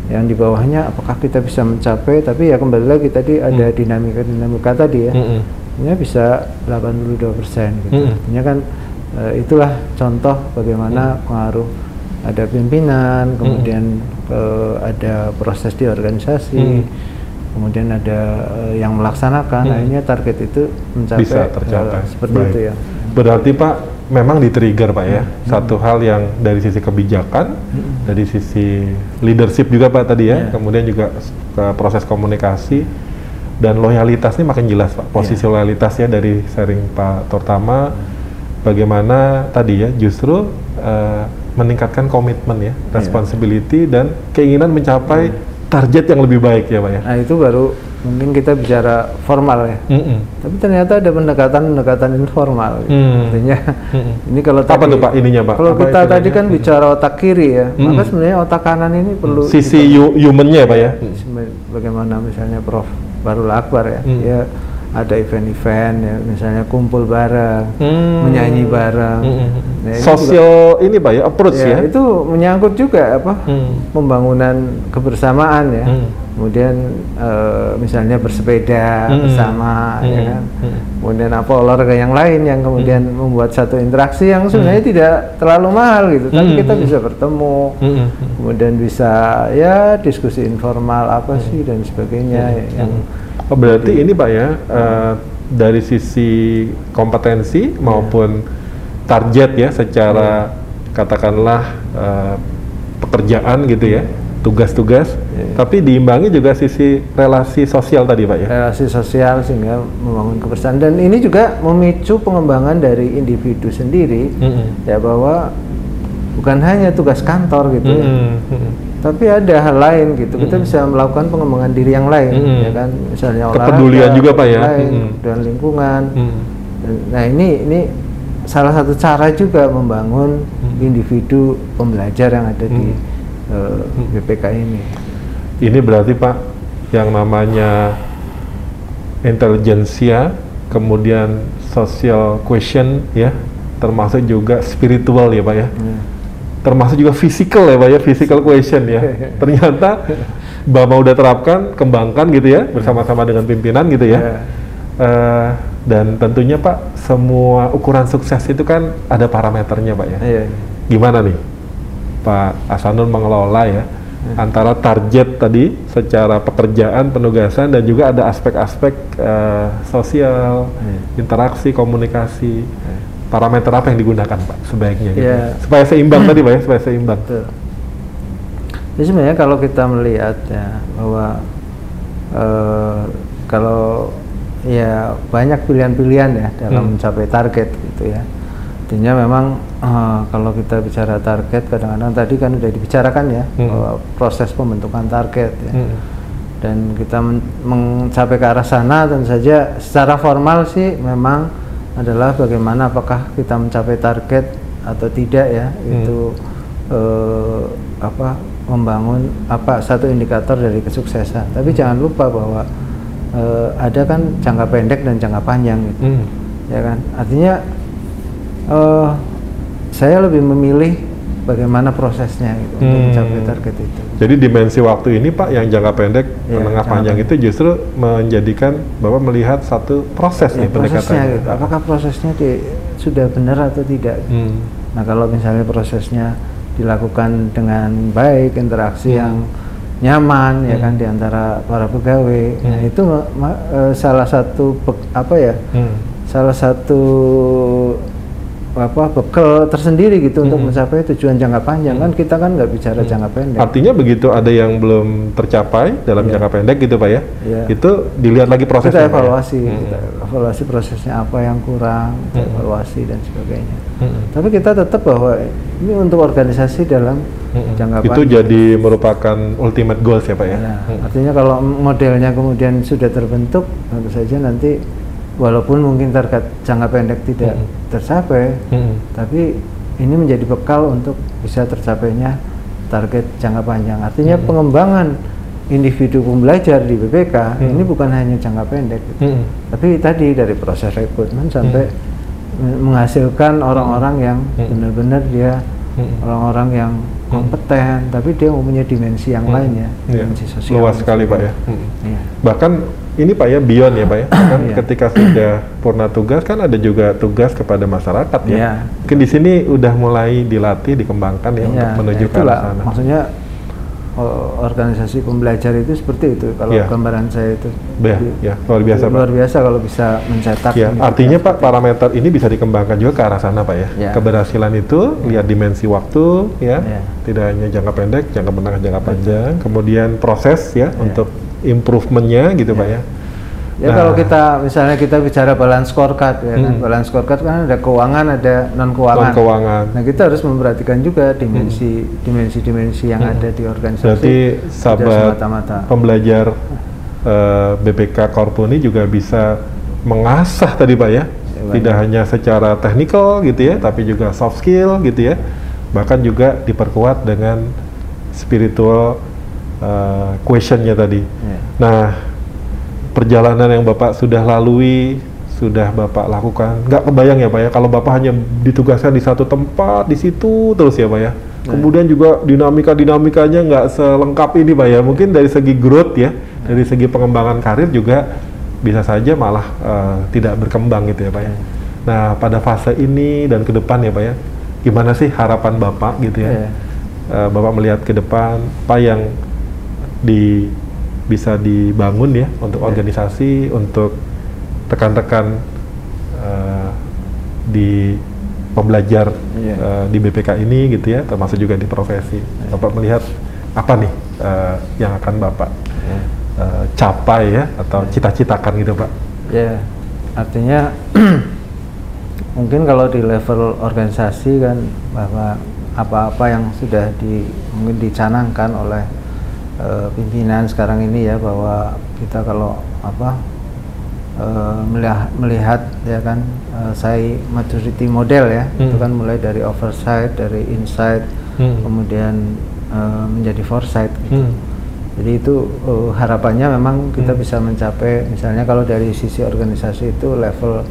yang di bawahnya apakah kita bisa mencapai tapi ya kembali lagi tadi ada Hmm. dinamika dinamika tadi ya Mm-mm. Artinya bisa 82 persen gitu artinya kan eh, itulah contoh bagaimana pengaruh ada pimpinan kemudian eh, ada proses di organisasi Mm. kemudian ada eh, yang melaksanakan Mm. akhirnya target itu mencapai bisa eh, tercapai. seperti Baik. itu ya Berarti Pak memang di-trigger Pak ya. Satu hal yang dari sisi kebijakan, dari sisi leadership juga Pak tadi ya, Iya. kemudian juga ke proses komunikasi dan loyalitas ini makin jelas Pak. Posisi Iya. loyalitasnya dari sharing Pak Tortama bagaimana tadi ya justru eh, meningkatkan komitmen ya, Iya. responsibility dan keinginan mencapai target yang lebih baik ya Pak ya. nah itu baru mungkin kita bicara formal ya Mm-mm. tapi ternyata ada pendekatan-pendekatan informal gitu. Hmm. artinya Mm-mm. ini kalau Apa tadi tuh, Pak, ininya, Pak? kalau Apa kita istilahnya? tadi kan bicara otak kiri ya Hmm. maka sebenarnya otak kanan ini perlu Sisi kita- hu- humannya ya Pak ya. Bagaimana misalnya Prof Barul Akbar ya Hmm. dia ada event-event ya misalnya kumpul bareng Hmm. menyanyi bareng Mm-mm. Nah, ini Sosial ini Pak ya, approach ya. ya, itu menyangkut juga apa Hmm. pembangunan kebersamaan ya Hmm. kemudian eh, misalnya bersepeda Hmm. bersama ya Hmm. kan Hmm. kemudian apa olahraga yang lain yang kemudian membuat satu interaksi yang sebenarnya tidak terlalu mahal gitu tapi Hmm. kita bisa bertemu Mm-mm. kemudian bisa ya diskusi informal apa sih dan sebagainya ya, yang Oh, berarti ini Pak ya, eh, dari sisi kompetensi maupun target ya secara katakanlah eh, pekerjaan gitu ya, tugas-tugas, Iya. tapi diimbangi juga sisi relasi sosial tadi Pak ya. relasi sosial sehingga membangun kebersamaan dan ini juga memicu pengembangan dari individu sendiri Mm-mm. ya bahwa bukan hanya tugas kantor gitu ya Mm-mm. Mm-mm. tapi ada hal lain gitu kita bisa melakukan pengembangan diri yang lain Mm-mm. ya kan misalnya Kepedulian olahraga, juga, Pak, ya? lain, Mm-mm. dan lingkungan Mm. nah ini ini salah satu cara juga membangun Mm. individu pembelajar yang ada di Mm. eh, BPK ini Ini berarti Pak yang namanya intelijensia, kemudian social question ya, termasuk juga spiritual ya Pak ya. Ya. Termasuk juga physical ya Pak ya, physical question ya. Ternyata Bapak udah terapkan, kembangkan gitu ya, bersama-sama dengan pimpinan gitu ya. Ya. Eh, dan tentunya Pak, semua ukuran sukses itu kan ada parameternya Pak ya. Iya. Gimana nih Pak Asanul mengelola ya antara target tadi secara pekerjaan, penugasan dan juga ada aspek-aspek eh, sosial, Iya. interaksi, komunikasi. Parameter apa yang digunakan Pak sebaiknya gitu? Iya. Supaya seimbang tadi Pak ya, supaya seimbang. Betul. Jadi sebenarnya kalau kita melihat ya bahwa eh, kalau ya banyak pilihan-pilihan ya dalam Hmm. mencapai target gitu ya. Artinya memang eh, kalau kita bicara target kadang-kadang tadi kan sudah dibicarakan ya Hmm. bahwa proses pembentukan target ya. Hmm. Dan kita men- mencapai ke arah sana tentu saja secara formal sih memang adalah bagaimana apakah kita mencapai target atau tidak ya itu eh, apa membangun apa satu indikator dari kesuksesan. Tapi jangan lupa bahwa eh, ada kan jangka pendek dan jangka panjang gitu Hmm. ya kan artinya eh saya lebih memilih bagaimana prosesnya gitu untuk Hmm. mencapai target itu Jadi dimensi waktu ini Pak yang jangka pendek, Iya, menengah jangka panjang pendek. itu justru menjadikan Bapak melihat satu proses ya, nih prosesnya pendekatannya. gitu apakah prosesnya di- sudah benar atau tidak Hmm. nah kalau misalnya prosesnya dilakukan dengan baik interaksi Hmm. yang nyaman ya Hmm. kan di antara para pegawai nah Hmm. itu ma- ma- eh, salah satu apa ya Hmm. salah satu apa bekal tersendiri gitu untuk Mm-mm. mencapai tujuan jangka panjang kan kita kan nggak bicara jangka pendek Artinya begitu ada yang belum tercapai dalam Iya. jangka pendek gitu Pak ya, Iya. itu dilihat lagi prosesnya. kita ya? evaluasi Hmm. kita evaluasi prosesnya apa yang kurang kita evaluasi dan sebagainya Hmm. tapi kita tetap bahwa ini untuk organisasi dalam Hmm. jangka Itu panjang jadi merupakan ultimate goals ya Pak ya. Nah, Hmm. artinya kalau modelnya kemudian sudah terbentuk tentu saja nanti walaupun mungkin target jangka pendek tidak Mm-mm. tercapai Hmm. tapi ini menjadi bekal untuk bisa tercapainya target jangka panjang. Artinya Hmm. pengembangan individu pembelajar di BPK Hmm. ini bukan hanya jangka pendek, gitu. Hmm. tapi tadi dari proses rekrutmen sampai men- menghasilkan orang-orang yang Hmm. benar-benar dia Hmm. orang-orang yang kompeten, tapi dia mempunyai dimensi yang Hmm. lain ya, Iya. dimensi sosial. Luas sekali Pak ya. Hmm. Iya. Bahkan ini Pak ya beyond ya Pak ya. Kan Iya. ketika sudah purna tugas kan ada juga tugas kepada masyarakat ya. Iya. Mungkin di sini udah mulai dilatih dikembangkan ya untuk Iya, menuju ya ke sana. Maksudnya organisasi pembelajar itu seperti itu. Kalau Iya. gambaran saya itu Ya, Di- ya, luar biasa Pak. luar biasa kalau bisa mencetak. Ini artinya Pak parameter ini bisa dikembangkan juga ke arah sana Pak ya. Ya. Keberhasilan itu lihat dimensi waktu ya, Ya. tidak hanya jangka pendek, jangka menengah, jangka panjang, kemudian proses ya, Ya. untuk improvementnya gitu Pak ya. Ya Nah. kalau kita misalnya kita bicara balance scorecard ya kan, Hmm. balance scorecard kan ada keuangan, ada non keuangan. Non keuangan. Nah kita harus memperhatikan juga dimensi dimensi-dimensi yang Hmm. ada di organisasi. Berarti sahabat semata-mata. pembelajar eh, BPK Korpu ini juga bisa mengasah tadi Pak ya, Ya, tidak hanya secara teknikal gitu ya, tapi juga soft skill gitu ya, bahkan juga diperkuat dengan spiritual eh, questionnya tadi. Ya. Nah, perjalanan yang Bapak sudah lalui, sudah Bapak lakukan, nggak kebayang ya Pak ya, kalau Bapak hanya ditugaskan di satu tempat, di situ terus ya Pak ya. Kemudian juga dinamika-dinamikanya nggak selengkap ini Pak ya, mungkin dari segi growth ya, dari segi pengembangan karir juga bisa saja malah eh, tidak berkembang gitu ya Pak ya. Nah, pada fase ini dan ke depan ya Pak ya, gimana sih harapan Bapak gitu ya? Iya. Eh, Bapak melihat ke depan apa yang di bisa dibangun ya untuk Ya. organisasi, untuk rekan-rekan eh, di pembelajar Iya. eh, di BPK ini gitu ya, termasuk juga di profesi. Bapak melihat apa nih eh, yang akan Bapak eh, capai ya atau cita-citakan gitu Pak? Ya, artinya <clears throat> mungkin kalau di level organisasi kan bahwa apa-apa yang sudah di mungkin dicanangkan oleh eh, pimpinan sekarang ini ya bahwa kita kalau apa eh, melihat, melihat ya kan eh, saya maturity model ya itu Hmm. kan mulai dari oversight dari insight Hmm. kemudian eh, menjadi foresight gitu. Hmm. Jadi itu uh, harapannya memang kita Hmm. bisa mencapai misalnya kalau dari sisi organisasi itu level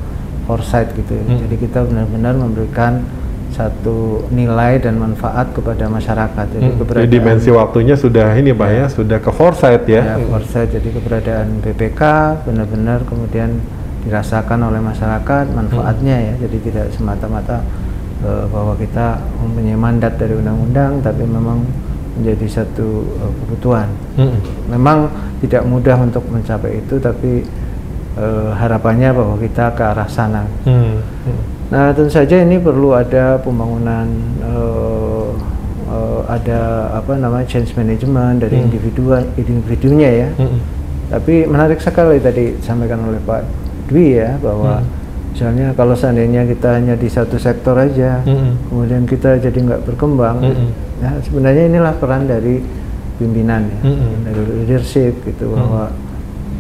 foresight gitu. ya. Hmm. Jadi kita benar-benar memberikan satu nilai dan manfaat kepada masyarakat. Jadi Hmm, keberadaan Jadi dimensi waktunya sudah ini Pak ya, sudah ke foresight ya. ya, foresight. Jadi keberadaan BPK benar-benar kemudian dirasakan oleh masyarakat manfaatnya ya. Jadi tidak semata-mata uh, bahwa kita mempunyai mandat dari undang-undang tapi memang menjadi satu uh, kebutuhan Hmm. memang tidak mudah untuk mencapai itu tapi eh, harapannya bahwa kita ke arah sana. Hmm. Hmm. Nah tentu saja ini perlu ada pembangunan eh, eh, ada apa namanya change management dari Hmm. individu individunya ya. Mm-mm. Tapi menarik sekali tadi disampaikan oleh Pak Dwi ya bahwa Hmm. misalnya kalau seandainya kita hanya di satu sektor aja, Mm-mm. kemudian kita jadi nggak berkembang. Mm-mm. Nah, sebenarnya inilah peran dari pimpinan ya, Mm-mm. dari leadership gitu bahwa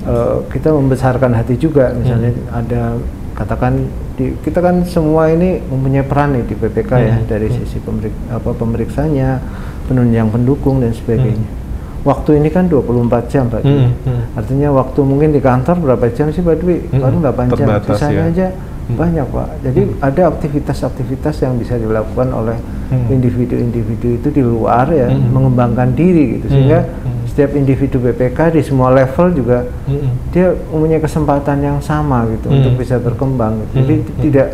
eh, kita membesarkan hati juga misalnya ada katakan di, kita kan semua ini mempunyai peran nih di PPK ya Mm. dari sisi pemerik, apa pemeriksanya, penunjang pendukung dan sebagainya. Waktu ini kan 24 jam Pak Dwi. Mm, mm. Artinya waktu mungkin di kantor berapa jam sih Pak Dwi? Mm, Baru 8 jam. terbatas Sisanya ya. aja Mm. banyak Pak. Jadi ada aktivitas-aktivitas yang bisa dilakukan oleh Mm. individu-individu itu di luar ya, Mm. mengembangkan diri gitu. Mm, Sehingga mm. Setiap individu BPK di semua level juga Mm-mm. dia mempunyai kesempatan yang sama gitu Mm. untuk bisa berkembang. Gitu. Jadi Mm, mm. tidak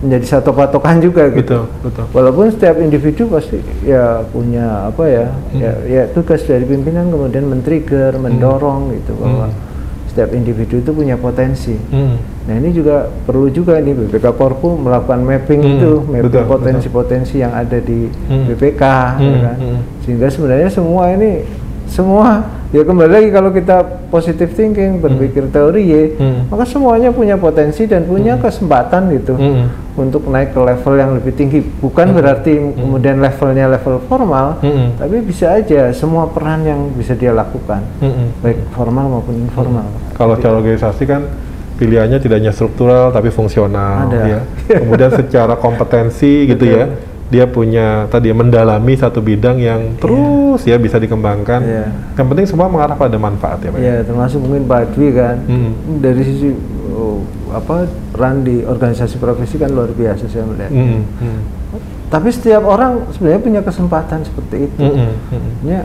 menjadi satu patokan juga gitu. Betul, betul. Walaupun setiap individu pasti ya punya apa ya, Hmm. ya, ya tugas dari pimpinan kemudian men-trigger, mendorong gitu bahwa Hmm. setiap individu itu punya potensi. Mm. Nah ini juga perlu juga nih BPK Korpu melakukan mapping Hmm, itu, mapping potensi-potensi yang ada di Hmm. BPK, ya Hmm, kan? hmm. Sehingga sebenarnya semua ini semua ya kembali lagi kalau kita positive thinking berpikir teori ya, Hmm. maka semuanya punya potensi dan punya kesempatan gitu Hmm. untuk naik ke level yang lebih tinggi. Bukan berarti kemudian levelnya level formal, Hmm. tapi bisa aja semua peran yang bisa dia lakukan, Mm-mm. baik formal maupun informal. Kalau secara organisasi kan pilihannya tidak hanya struktural tapi fungsional Ada. ya. Kemudian secara kompetensi gitu ya. Dia punya tadi mendalami satu bidang yang terus ya bisa dikembangkan. Iya. Yang penting semua mengarah pada manfaat ya, Pak. Ya, termasuk mungkin Pak Dwi kan Hmm. dari sisi oh, apa peran di organisasi profesi kan luar biasa saya melihat. Mm, mm, Tapi setiap orang sebenarnya punya kesempatan seperti itu. mm, mm, mm. Ya,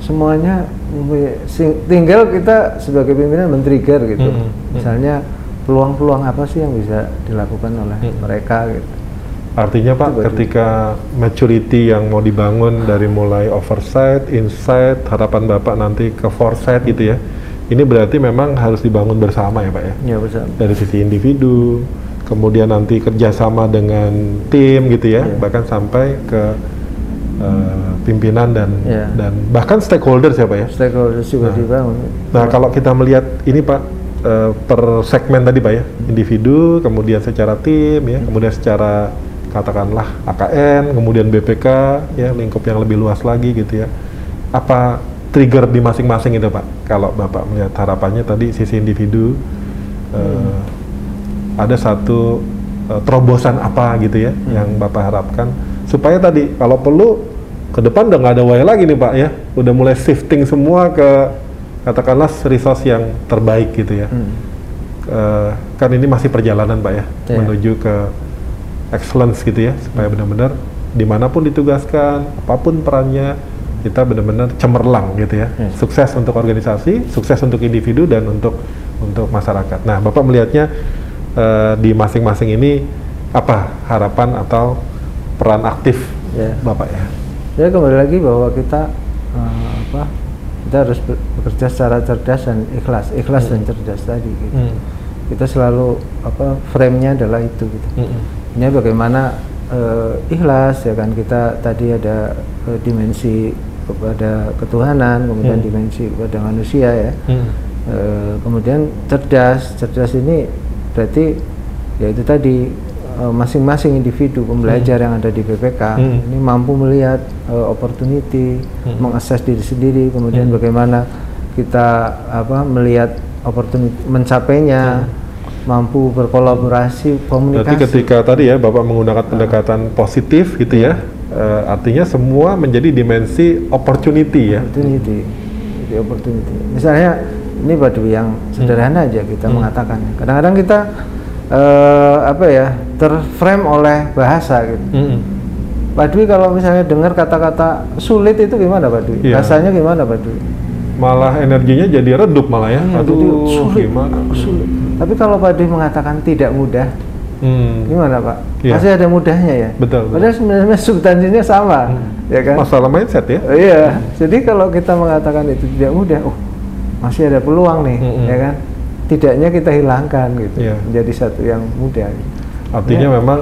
semuanya tinggal kita sebagai pimpinan men-trigger gitu. Hmm, hmm. Misalnya peluang-peluang apa sih yang bisa dilakukan oleh Hmm. mereka gitu. Artinya Pak, baru. ketika maturity yang mau dibangun dari mulai oversight, insight, harapan Bapak nanti ke foresight gitu ya. Ini berarti memang harus dibangun bersama ya Pak ya. Ya bersama. Dari sisi individu, kemudian nanti kerjasama dengan tim gitu ya, Iya. bahkan sampai ke eh, pimpinan dan Iya. dan bahkan stakeholders ya Pak ya. Stakeholders juga Nah. dibangun. Nah, kalau kita melihat ini Pak eh, per segmen tadi Pak ya, individu, kemudian secara tim ya, kemudian secara katakanlah AKN, kemudian BPK ya, lingkup yang lebih luas lagi gitu ya. Apa trigger di masing-masing itu Pak? Kalau Bapak melihat harapannya tadi sisi individu eh, ada satu eh, terobosan apa gitu ya yang Bapak harapkan supaya tadi kalau perlu ke depan udah nggak ada way lagi nih Pak ya, udah mulai shifting semua ke katakanlah resource yang terbaik gitu ya. Hmm. Eh, kan ini masih perjalanan Pak ya Iya. menuju ke excellence gitu ya supaya benar-benar di mana pun ditugaskan apa pun perannya kita benar-benar cemerlang gitu ya Yes. sukses untuk organisasi sukses untuk individu dan untuk untuk masyarakat nah bapak melihatnya eh, di masing-masing ini apa harapan atau peran aktif Ya. bapak ya Ya kembali lagi bahwa kita eh, apa kita harus bekerja secara cerdas dan ikhlas, ikhlas dan cerdas tadi. Gitu. Hmm. Kita selalu apa frame-nya adalah itu. Gitu. Mm-mm. Ini bagaimana eh, ikhlas ya kan kita tadi ada eh, dimensi kepada ketuhanan, kemudian Hmm. dimensi kepada manusia ya. Hmm. Eh, kemudian cerdas, cerdas ini berarti ya itu tadi masing-masing individu pembelajar yang ada di BPK Hmm. ini mampu melihat eh, opportunity, Hmm. mengakses diri sendiri, kemudian Hmm. bagaimana kita apa melihat opportunity mencapainya, mampu berkolaborasi, komunikasi. Berarti ketika tadi ya Bapak menggunakan pendekatan positif gitu ya, eh, artinya semua menjadi dimensi opportunity ya. opportunity jadi opportunity misalnya ini batu yang sederhana aja kita Hmm. mengatakan kadang-kadang kita eh, apa ya terframe oleh bahasa gitu Mm-mm. Pak Dwi kalau misalnya dengar kata-kata sulit itu gimana Pak Dwi? Iya. Rasanya gimana Pak Dwi? Malah energinya jadi redup malah ya. Hmm, Aduh, jadi sulit, gimana? sulit. Tapi kalau Pak Dwi mengatakan tidak mudah, Hmm. gimana Pak? Iya. Pasti ada mudahnya ya. Betul, betul. Padahal sebenarnya substansinya sama, Hmm. ya kan? Masalah mindset ya. Oh, iya. Jadi kalau kita mengatakan itu tidak mudah, oh masih ada peluang nih, Mm-mm. ya kan? Tidaknya kita hilangkan gitu, Iya. menjadi satu yang mudah. gitu. Artinya Ya. memang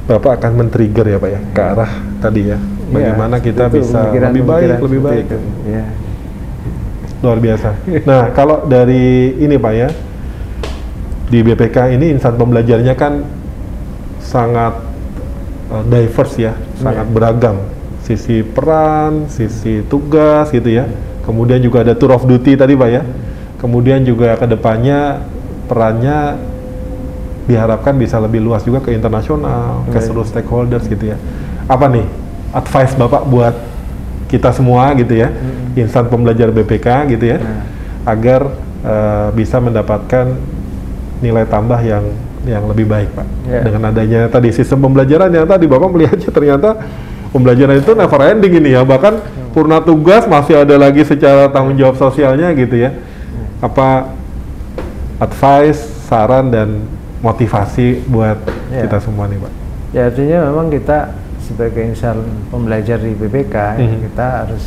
Bapak akan men-trigger ya Pak ya ke arah tadi ya. Bagaimana Ya, kita itu bisa lebih baik, lebih baik. itu. Ya. Luar biasa. Nah, kalau dari ini Pak ya, di BPK ini insan pembelajarnya kan sangat uh, diverse ya, sangat Iya. beragam. Sisi peran, sisi tugas gitu ya. Kemudian juga ada tour of duty tadi Pak ya. Kemudian juga ke depannya perannya diharapkan bisa lebih luas juga ke internasional, ke seluruh stakeholders gitu ya. Apa nih advice Bapak buat kita semua gitu ya, insan pembelajar BPK gitu ya, Nah. agar eh, bisa mendapatkan nilai tambah yang yang lebih baik Pak. Ya. Dengan adanya tadi sistem pembelajaran yang tadi Bapak melihatnya ternyata pembelajaran itu never ending ini ya, bahkan purna tugas masih ada lagi secara tanggung jawab sosialnya gitu ya. Apa advice, saran dan motivasi buat Ya. kita semua nih Pak? Ya artinya memang kita sebagai insan pembelajar di BPK ya, Mhm. kita harus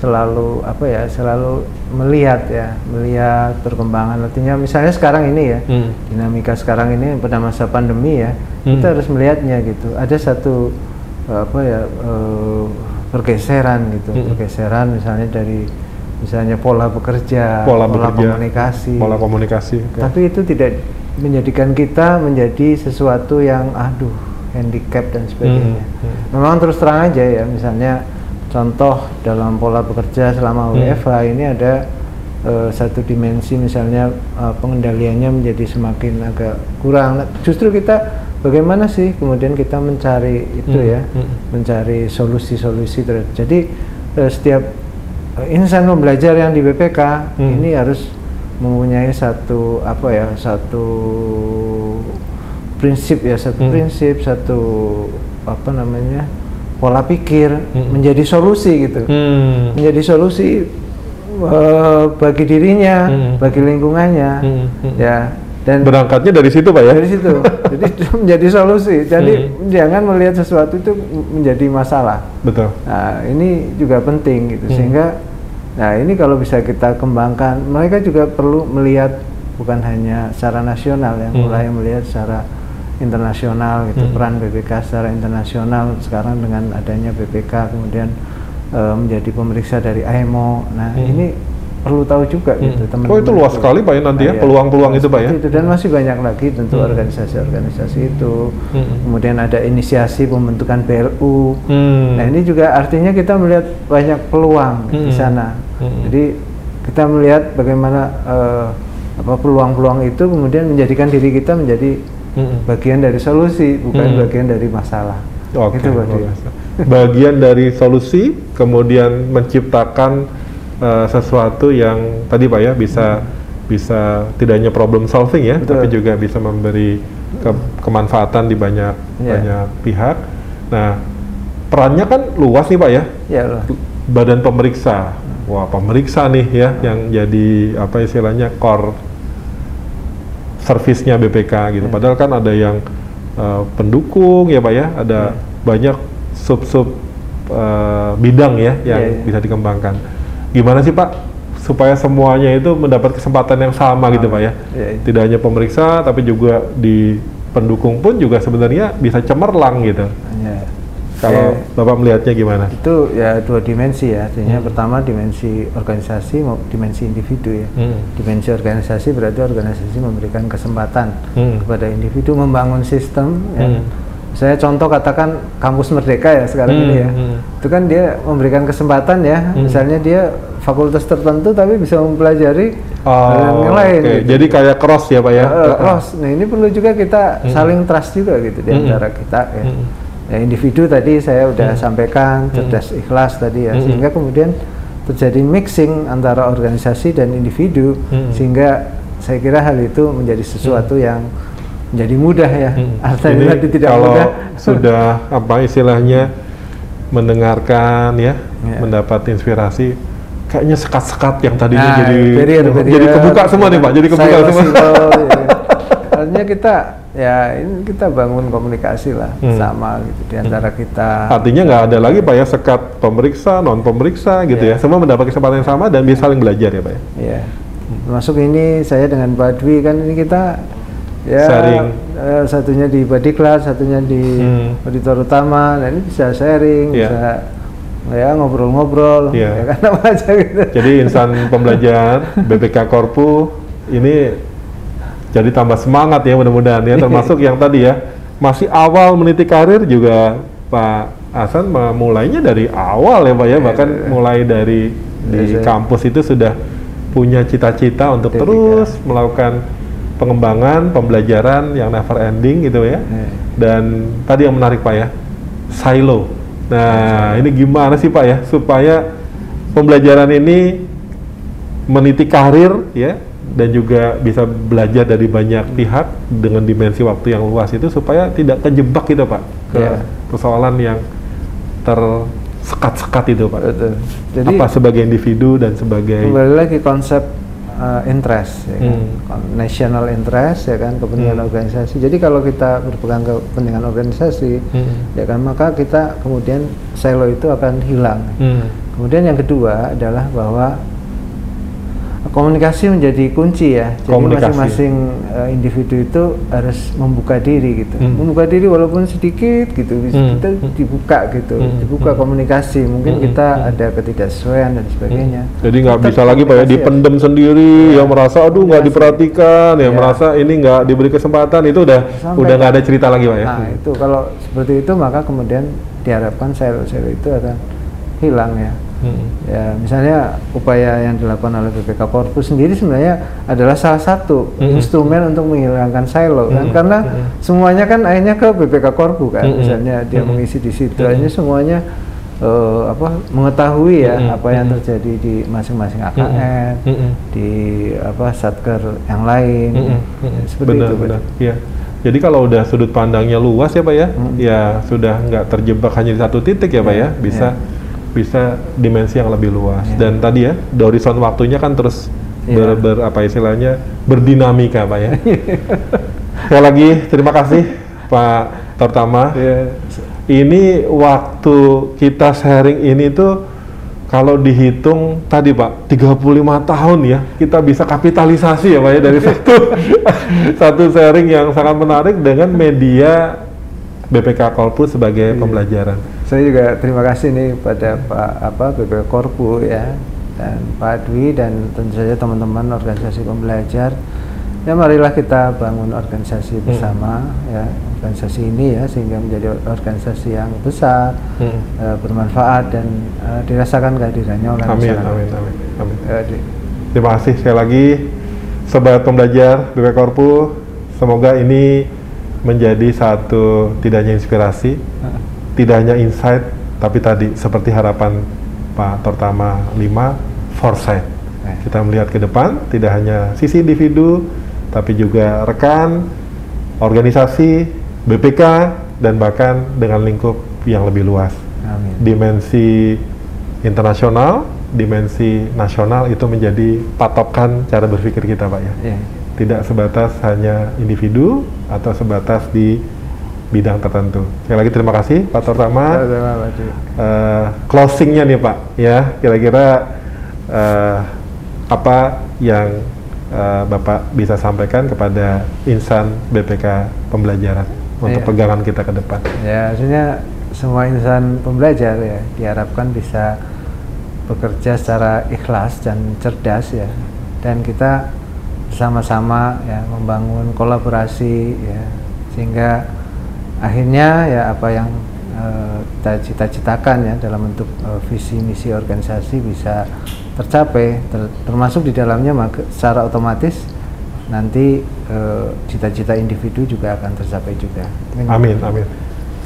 selalu apa ya selalu melihat ya melihat perkembangan artinya misalnya sekarang ini ya Hmm. dinamika sekarang ini pada masa pandemi ya Hmm. kita harus melihatnya gitu ada satu apa ya eh, pergeseran gitu Hmm. pergeseran misalnya dari misalnya pola bekerja Pola bekerja, komunikasi Pola komunikasi. oke. tapi itu tidak menjadikan kita menjadi sesuatu yang aduh handicap dan sebagainya. Hmm, hmm. Memang terus terang aja ya, misalnya contoh dalam pola bekerja selama Hmm. WFH ini ada eh, satu dimensi misalnya eh, pengendaliannya menjadi semakin agak kurang. Nah, Justru kita bagaimana sih kemudian kita mencari itu Hmm, ya, hmm. mencari solusi-solusi terhadap. Jadi eh, setiap eh, insan pembelajar yang di BPK Hmm. ini harus mempunyai satu apa ya satu prinsip ya satu Hmm. prinsip satu apa namanya pola pikir Hmm. menjadi solusi gitu Hmm. menjadi solusi eh, bagi dirinya Hmm. bagi lingkungannya Hmm, hmm. ya dan Berangkatnya dari situ Pak ya? dari situ <laughs> jadi menjadi solusi jadi Hmm. jangan melihat sesuatu itu menjadi masalah Betul. Nah, ini juga penting gitu Hmm. sehingga nah ini kalau bisa kita kembangkan, mereka juga perlu melihat bukan hanya secara nasional yang Hmm. mulai melihat secara internasional gitu Hmm. peran BPK secara internasional sekarang dengan adanya BPK kemudian eh, menjadi pemeriksa dari AEMO. Nah, Hmm. ini perlu tahu juga Hmm. gitu teman-teman. Oh, itu luas sekali, Pak, ya, nanti ya, iya. peluang-peluang itu, Pak, ya? Itu dan masih banyak lagi tentu Hmm. organisasi-organisasi itu. Hmm. Kemudian ada inisiasi pembentukan BLU. Hmm. Nah ini juga artinya kita melihat banyak peluang di Hmm. sana. Hmm. Jadi kita melihat bagaimana eh, apa peluang-peluang itu kemudian menjadikan diri kita menjadi Hmm. bagian dari solusi bukan Hmm. bagian dari masalah. Oke, Itu biasa. Bagian dari solusi, kemudian menciptakan uh, sesuatu yang tadi Pak ya bisa bisa tidak hanya problem solving ya, Betul. tapi juga bisa memberi ke- kemanfaatan di banyak Iya. banyak pihak. Nah, perannya kan luas nih Pak ya. Allah. Badan pemeriksa, wah pemeriksa nih ya, yang jadi apa istilahnya core servisnya BPK gitu. Ya. Padahal kan ada yang uh, pendukung ya pak ya, ada Ya. banyak sub-sub uh, bidang ya yang Ya, ya. bisa dikembangkan. Gimana sih pak supaya semuanya itu mendapat kesempatan yang sama gitu pak ya? Ya, ya. Tidak hanya pemeriksa tapi juga di pendukung pun juga sebenarnya bisa cemerlang gitu. Ya. Kalau Eh, bapak melihatnya gimana? itu ya dua dimensi ya. Artinya Hmm. pertama dimensi organisasi dimensi individu ya. Hmm. Dimensi organisasi berarti organisasi memberikan kesempatan Hmm. kepada individu membangun sistem ya. Hmm. Saya contoh katakan kampus merdeka ya sekarang Hmm, ini ya. hmm. Itu kan dia memberikan kesempatan ya. Hmm. Misalnya dia fakultas tertentu tapi bisa mempelajari Oh, yang lain. oke. gitu. Jadi kayak cross ya pak ya? Eh, cross. Nah ini perlu juga kita Hmm. saling trust juga gitu di Hmm. antara kita ya. Hmm. Ya, individu tadi saya udah Hmm. sampaikan cerdas ikhlas tadi ya Hmm. sehingga kemudian terjadi mixing antara organisasi dan individu Hmm. sehingga saya kira hal itu menjadi sesuatu yang menjadi mudah ya. Hmm. <laughs> Artinya Jadi tidak kalau mudah. <laughs> sudah apa istilahnya mendengarkan ya, Ya. mendapat inspirasi, kayaknya sekat-sekat yang tadinya Nah, jadi barrier, barrier. jadi kebuka semua nih pak, jadi kebuka semua. <laughs> ya. Artinya kita ya ini kita bangun komunikasi lah Hmm. sama gitu di antara kita. Artinya nggak ada lagi pak ya sekat pemeriksa, non pemeriksa gitu Ya. ya, semua mendapat kesempatan yang sama dan bisa saling belajar ya pak ya. Ya, termasuk ini saya dengan Pak Dwi kan ini kita ya sharing. eh, satunya di body class satunya di Hmm. auditor utama nah ini bisa sharing Iya. bisa ya ngobrol-ngobrol Iya. ya kan apa aja gitu Jadi insan pembelajaran <laughs> BPK Korpu ini jadi tambah semangat ya mudah-mudahan ya. Termasuk yang tadi ya masih awal meniti karir juga Pak Hasan memulainya dari awal ya Pak ya. Bahkan mulai dari di Iya, kampus itu sudah punya cita-cita untuk terus melakukan pengembangan pembelajaran yang never ending gitu ya. Iya. dan tadi yang menarik Pak ya silo. Nah ini gimana sih Pak ya supaya pembelajaran ini meniti karir ya dan juga bisa belajar dari banyak pihak dengan dimensi waktu yang luas itu supaya tidak kejebak gitu Pak ke Iya. persoalan yang tersekat-sekat itu Pak Betul. jadi apa sebagai individu dan sebagai kembali lagi konsep uh, interest ya kan? Hmm. National interest ya kan kepentingan Hmm. organisasi jadi kalau kita berpegang kepentingan organisasi Hmm. ya kan maka kita kemudian silo itu akan hilang Hmm. kemudian yang kedua adalah bahwa komunikasi menjadi kunci ya jadi masing-masing uh, individu itu harus membuka diri gitu Hmm. membuka diri walaupun sedikit gitu Hmm. kita Hmm. dibuka gitu Hmm. dibuka Hmm. komunikasi mungkin Hmm. kita Hmm. ada ketidaksesuaian dan sebagainya Jadi nggak bisa lagi pak ya komunikasi dipendem sendiri, yang merasa aduh nggak Komunikasi. diperhatikan, yang Iya. merasa ini nggak diberi kesempatan itu udah Sampaikan. udah nggak ada cerita lagi pak ya. Nah itu kalau seperti itu maka kemudian diharapkan sel-sel itu akan hilang ya. Hmm. Ya misalnya upaya yang dilakukan oleh BPK Korpus sendiri sebenarnya adalah salah satu Mm-mm. instrumen untuk menghilangkan silo kan Mm-mm. karena Mm-mm. semuanya kan akhirnya ke BPK Korpu kan Mm-mm. misalnya dia Mm-mm. mengisi di situ akhirnya semuanya eh, apa mengetahui ya Mm-mm. apa yang Mm-mm. terjadi di masing-masing AKN Mm-mm. Mm-mm. di apa satker yang lain Mm-mm. Mm-mm. seperti benar itu benar. Iya. Jadi kalau udah sudut pandangnya luas ya pak ya, Mm. ya sudah nggak terjebak hanya di satu titik ya pak ya, Iya, bisa bisa dimensi yang lebih luas. Iya. Dan tadi ya, horizon waktunya kan terus ber, Iya. ber- apa istilahnya berdinamika pak ya. <laughs> Sekali lagi terima kasih Pak Tertama. Iya. Ini waktu kita sharing ini tuh kalau dihitung tadi Pak 35 tahun ya kita bisa kapitalisasi ya Pak ya dari <laughs> satu satu sharing yang sangat menarik dengan media BPK Korpus sebagai Iya. pembelajaran. Saya juga terima kasih nih pada Pak apa BPK Korpu ya dan Pak Dwi dan tentu saja teman-teman organisasi pembelajar. Ya marilah kita bangun organisasi Hmm. bersama ya organisasi ini ya sehingga menjadi organisasi yang besar, Hmm. eh, bermanfaat dan eh, dirasakan kehadirannya oleh Amin, masyarakat. amin, amin, amin. Di- Terima kasih sekali lagi sobat pembelajar BPK Korpu. Semoga ini menjadi satu tidak hanya inspirasi, tidak hanya insight, tapi tadi seperti harapan Pak Tortama 5, foresight. Eh. Kita melihat ke depan, tidak hanya sisi individu, tapi juga rekan, organisasi, BPK, dan bahkan dengan lingkup yang lebih luas. Amin. Dimensi internasional, dimensi nasional itu menjadi patokan cara berpikir kita, Pak ya Iya. tidak sebatas hanya individu atau sebatas di bidang tertentu. Sekali lagi terima kasih Pak Tortama. Sama-sama. Eh, closingnya nih Pak, ya kira-kira eh, apa yang eh, Bapak bisa sampaikan kepada insan BPK pembelajaran untuk Iya. pegangan kita ke depan. Ya, artinya semua insan pembelajar ya diharapkan bisa bekerja secara ikhlas dan cerdas ya. Dan kita bersama-sama ya membangun kolaborasi ya sehingga akhirnya ya apa yang eh, kita cita-citakan ya dalam bentuk eh, visi misi organisasi bisa tercapai ter- termasuk di dalamnya maka secara otomatis nanti eh, cita-cita individu juga akan tercapai juga. Amin, amin.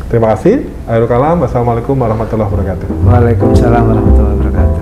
Terima kasih. Akhirul kalam. Wassalamualaikum warahmatullahi wabarakatuh. Waalaikumsalam warahmatullahi wabarakatuh.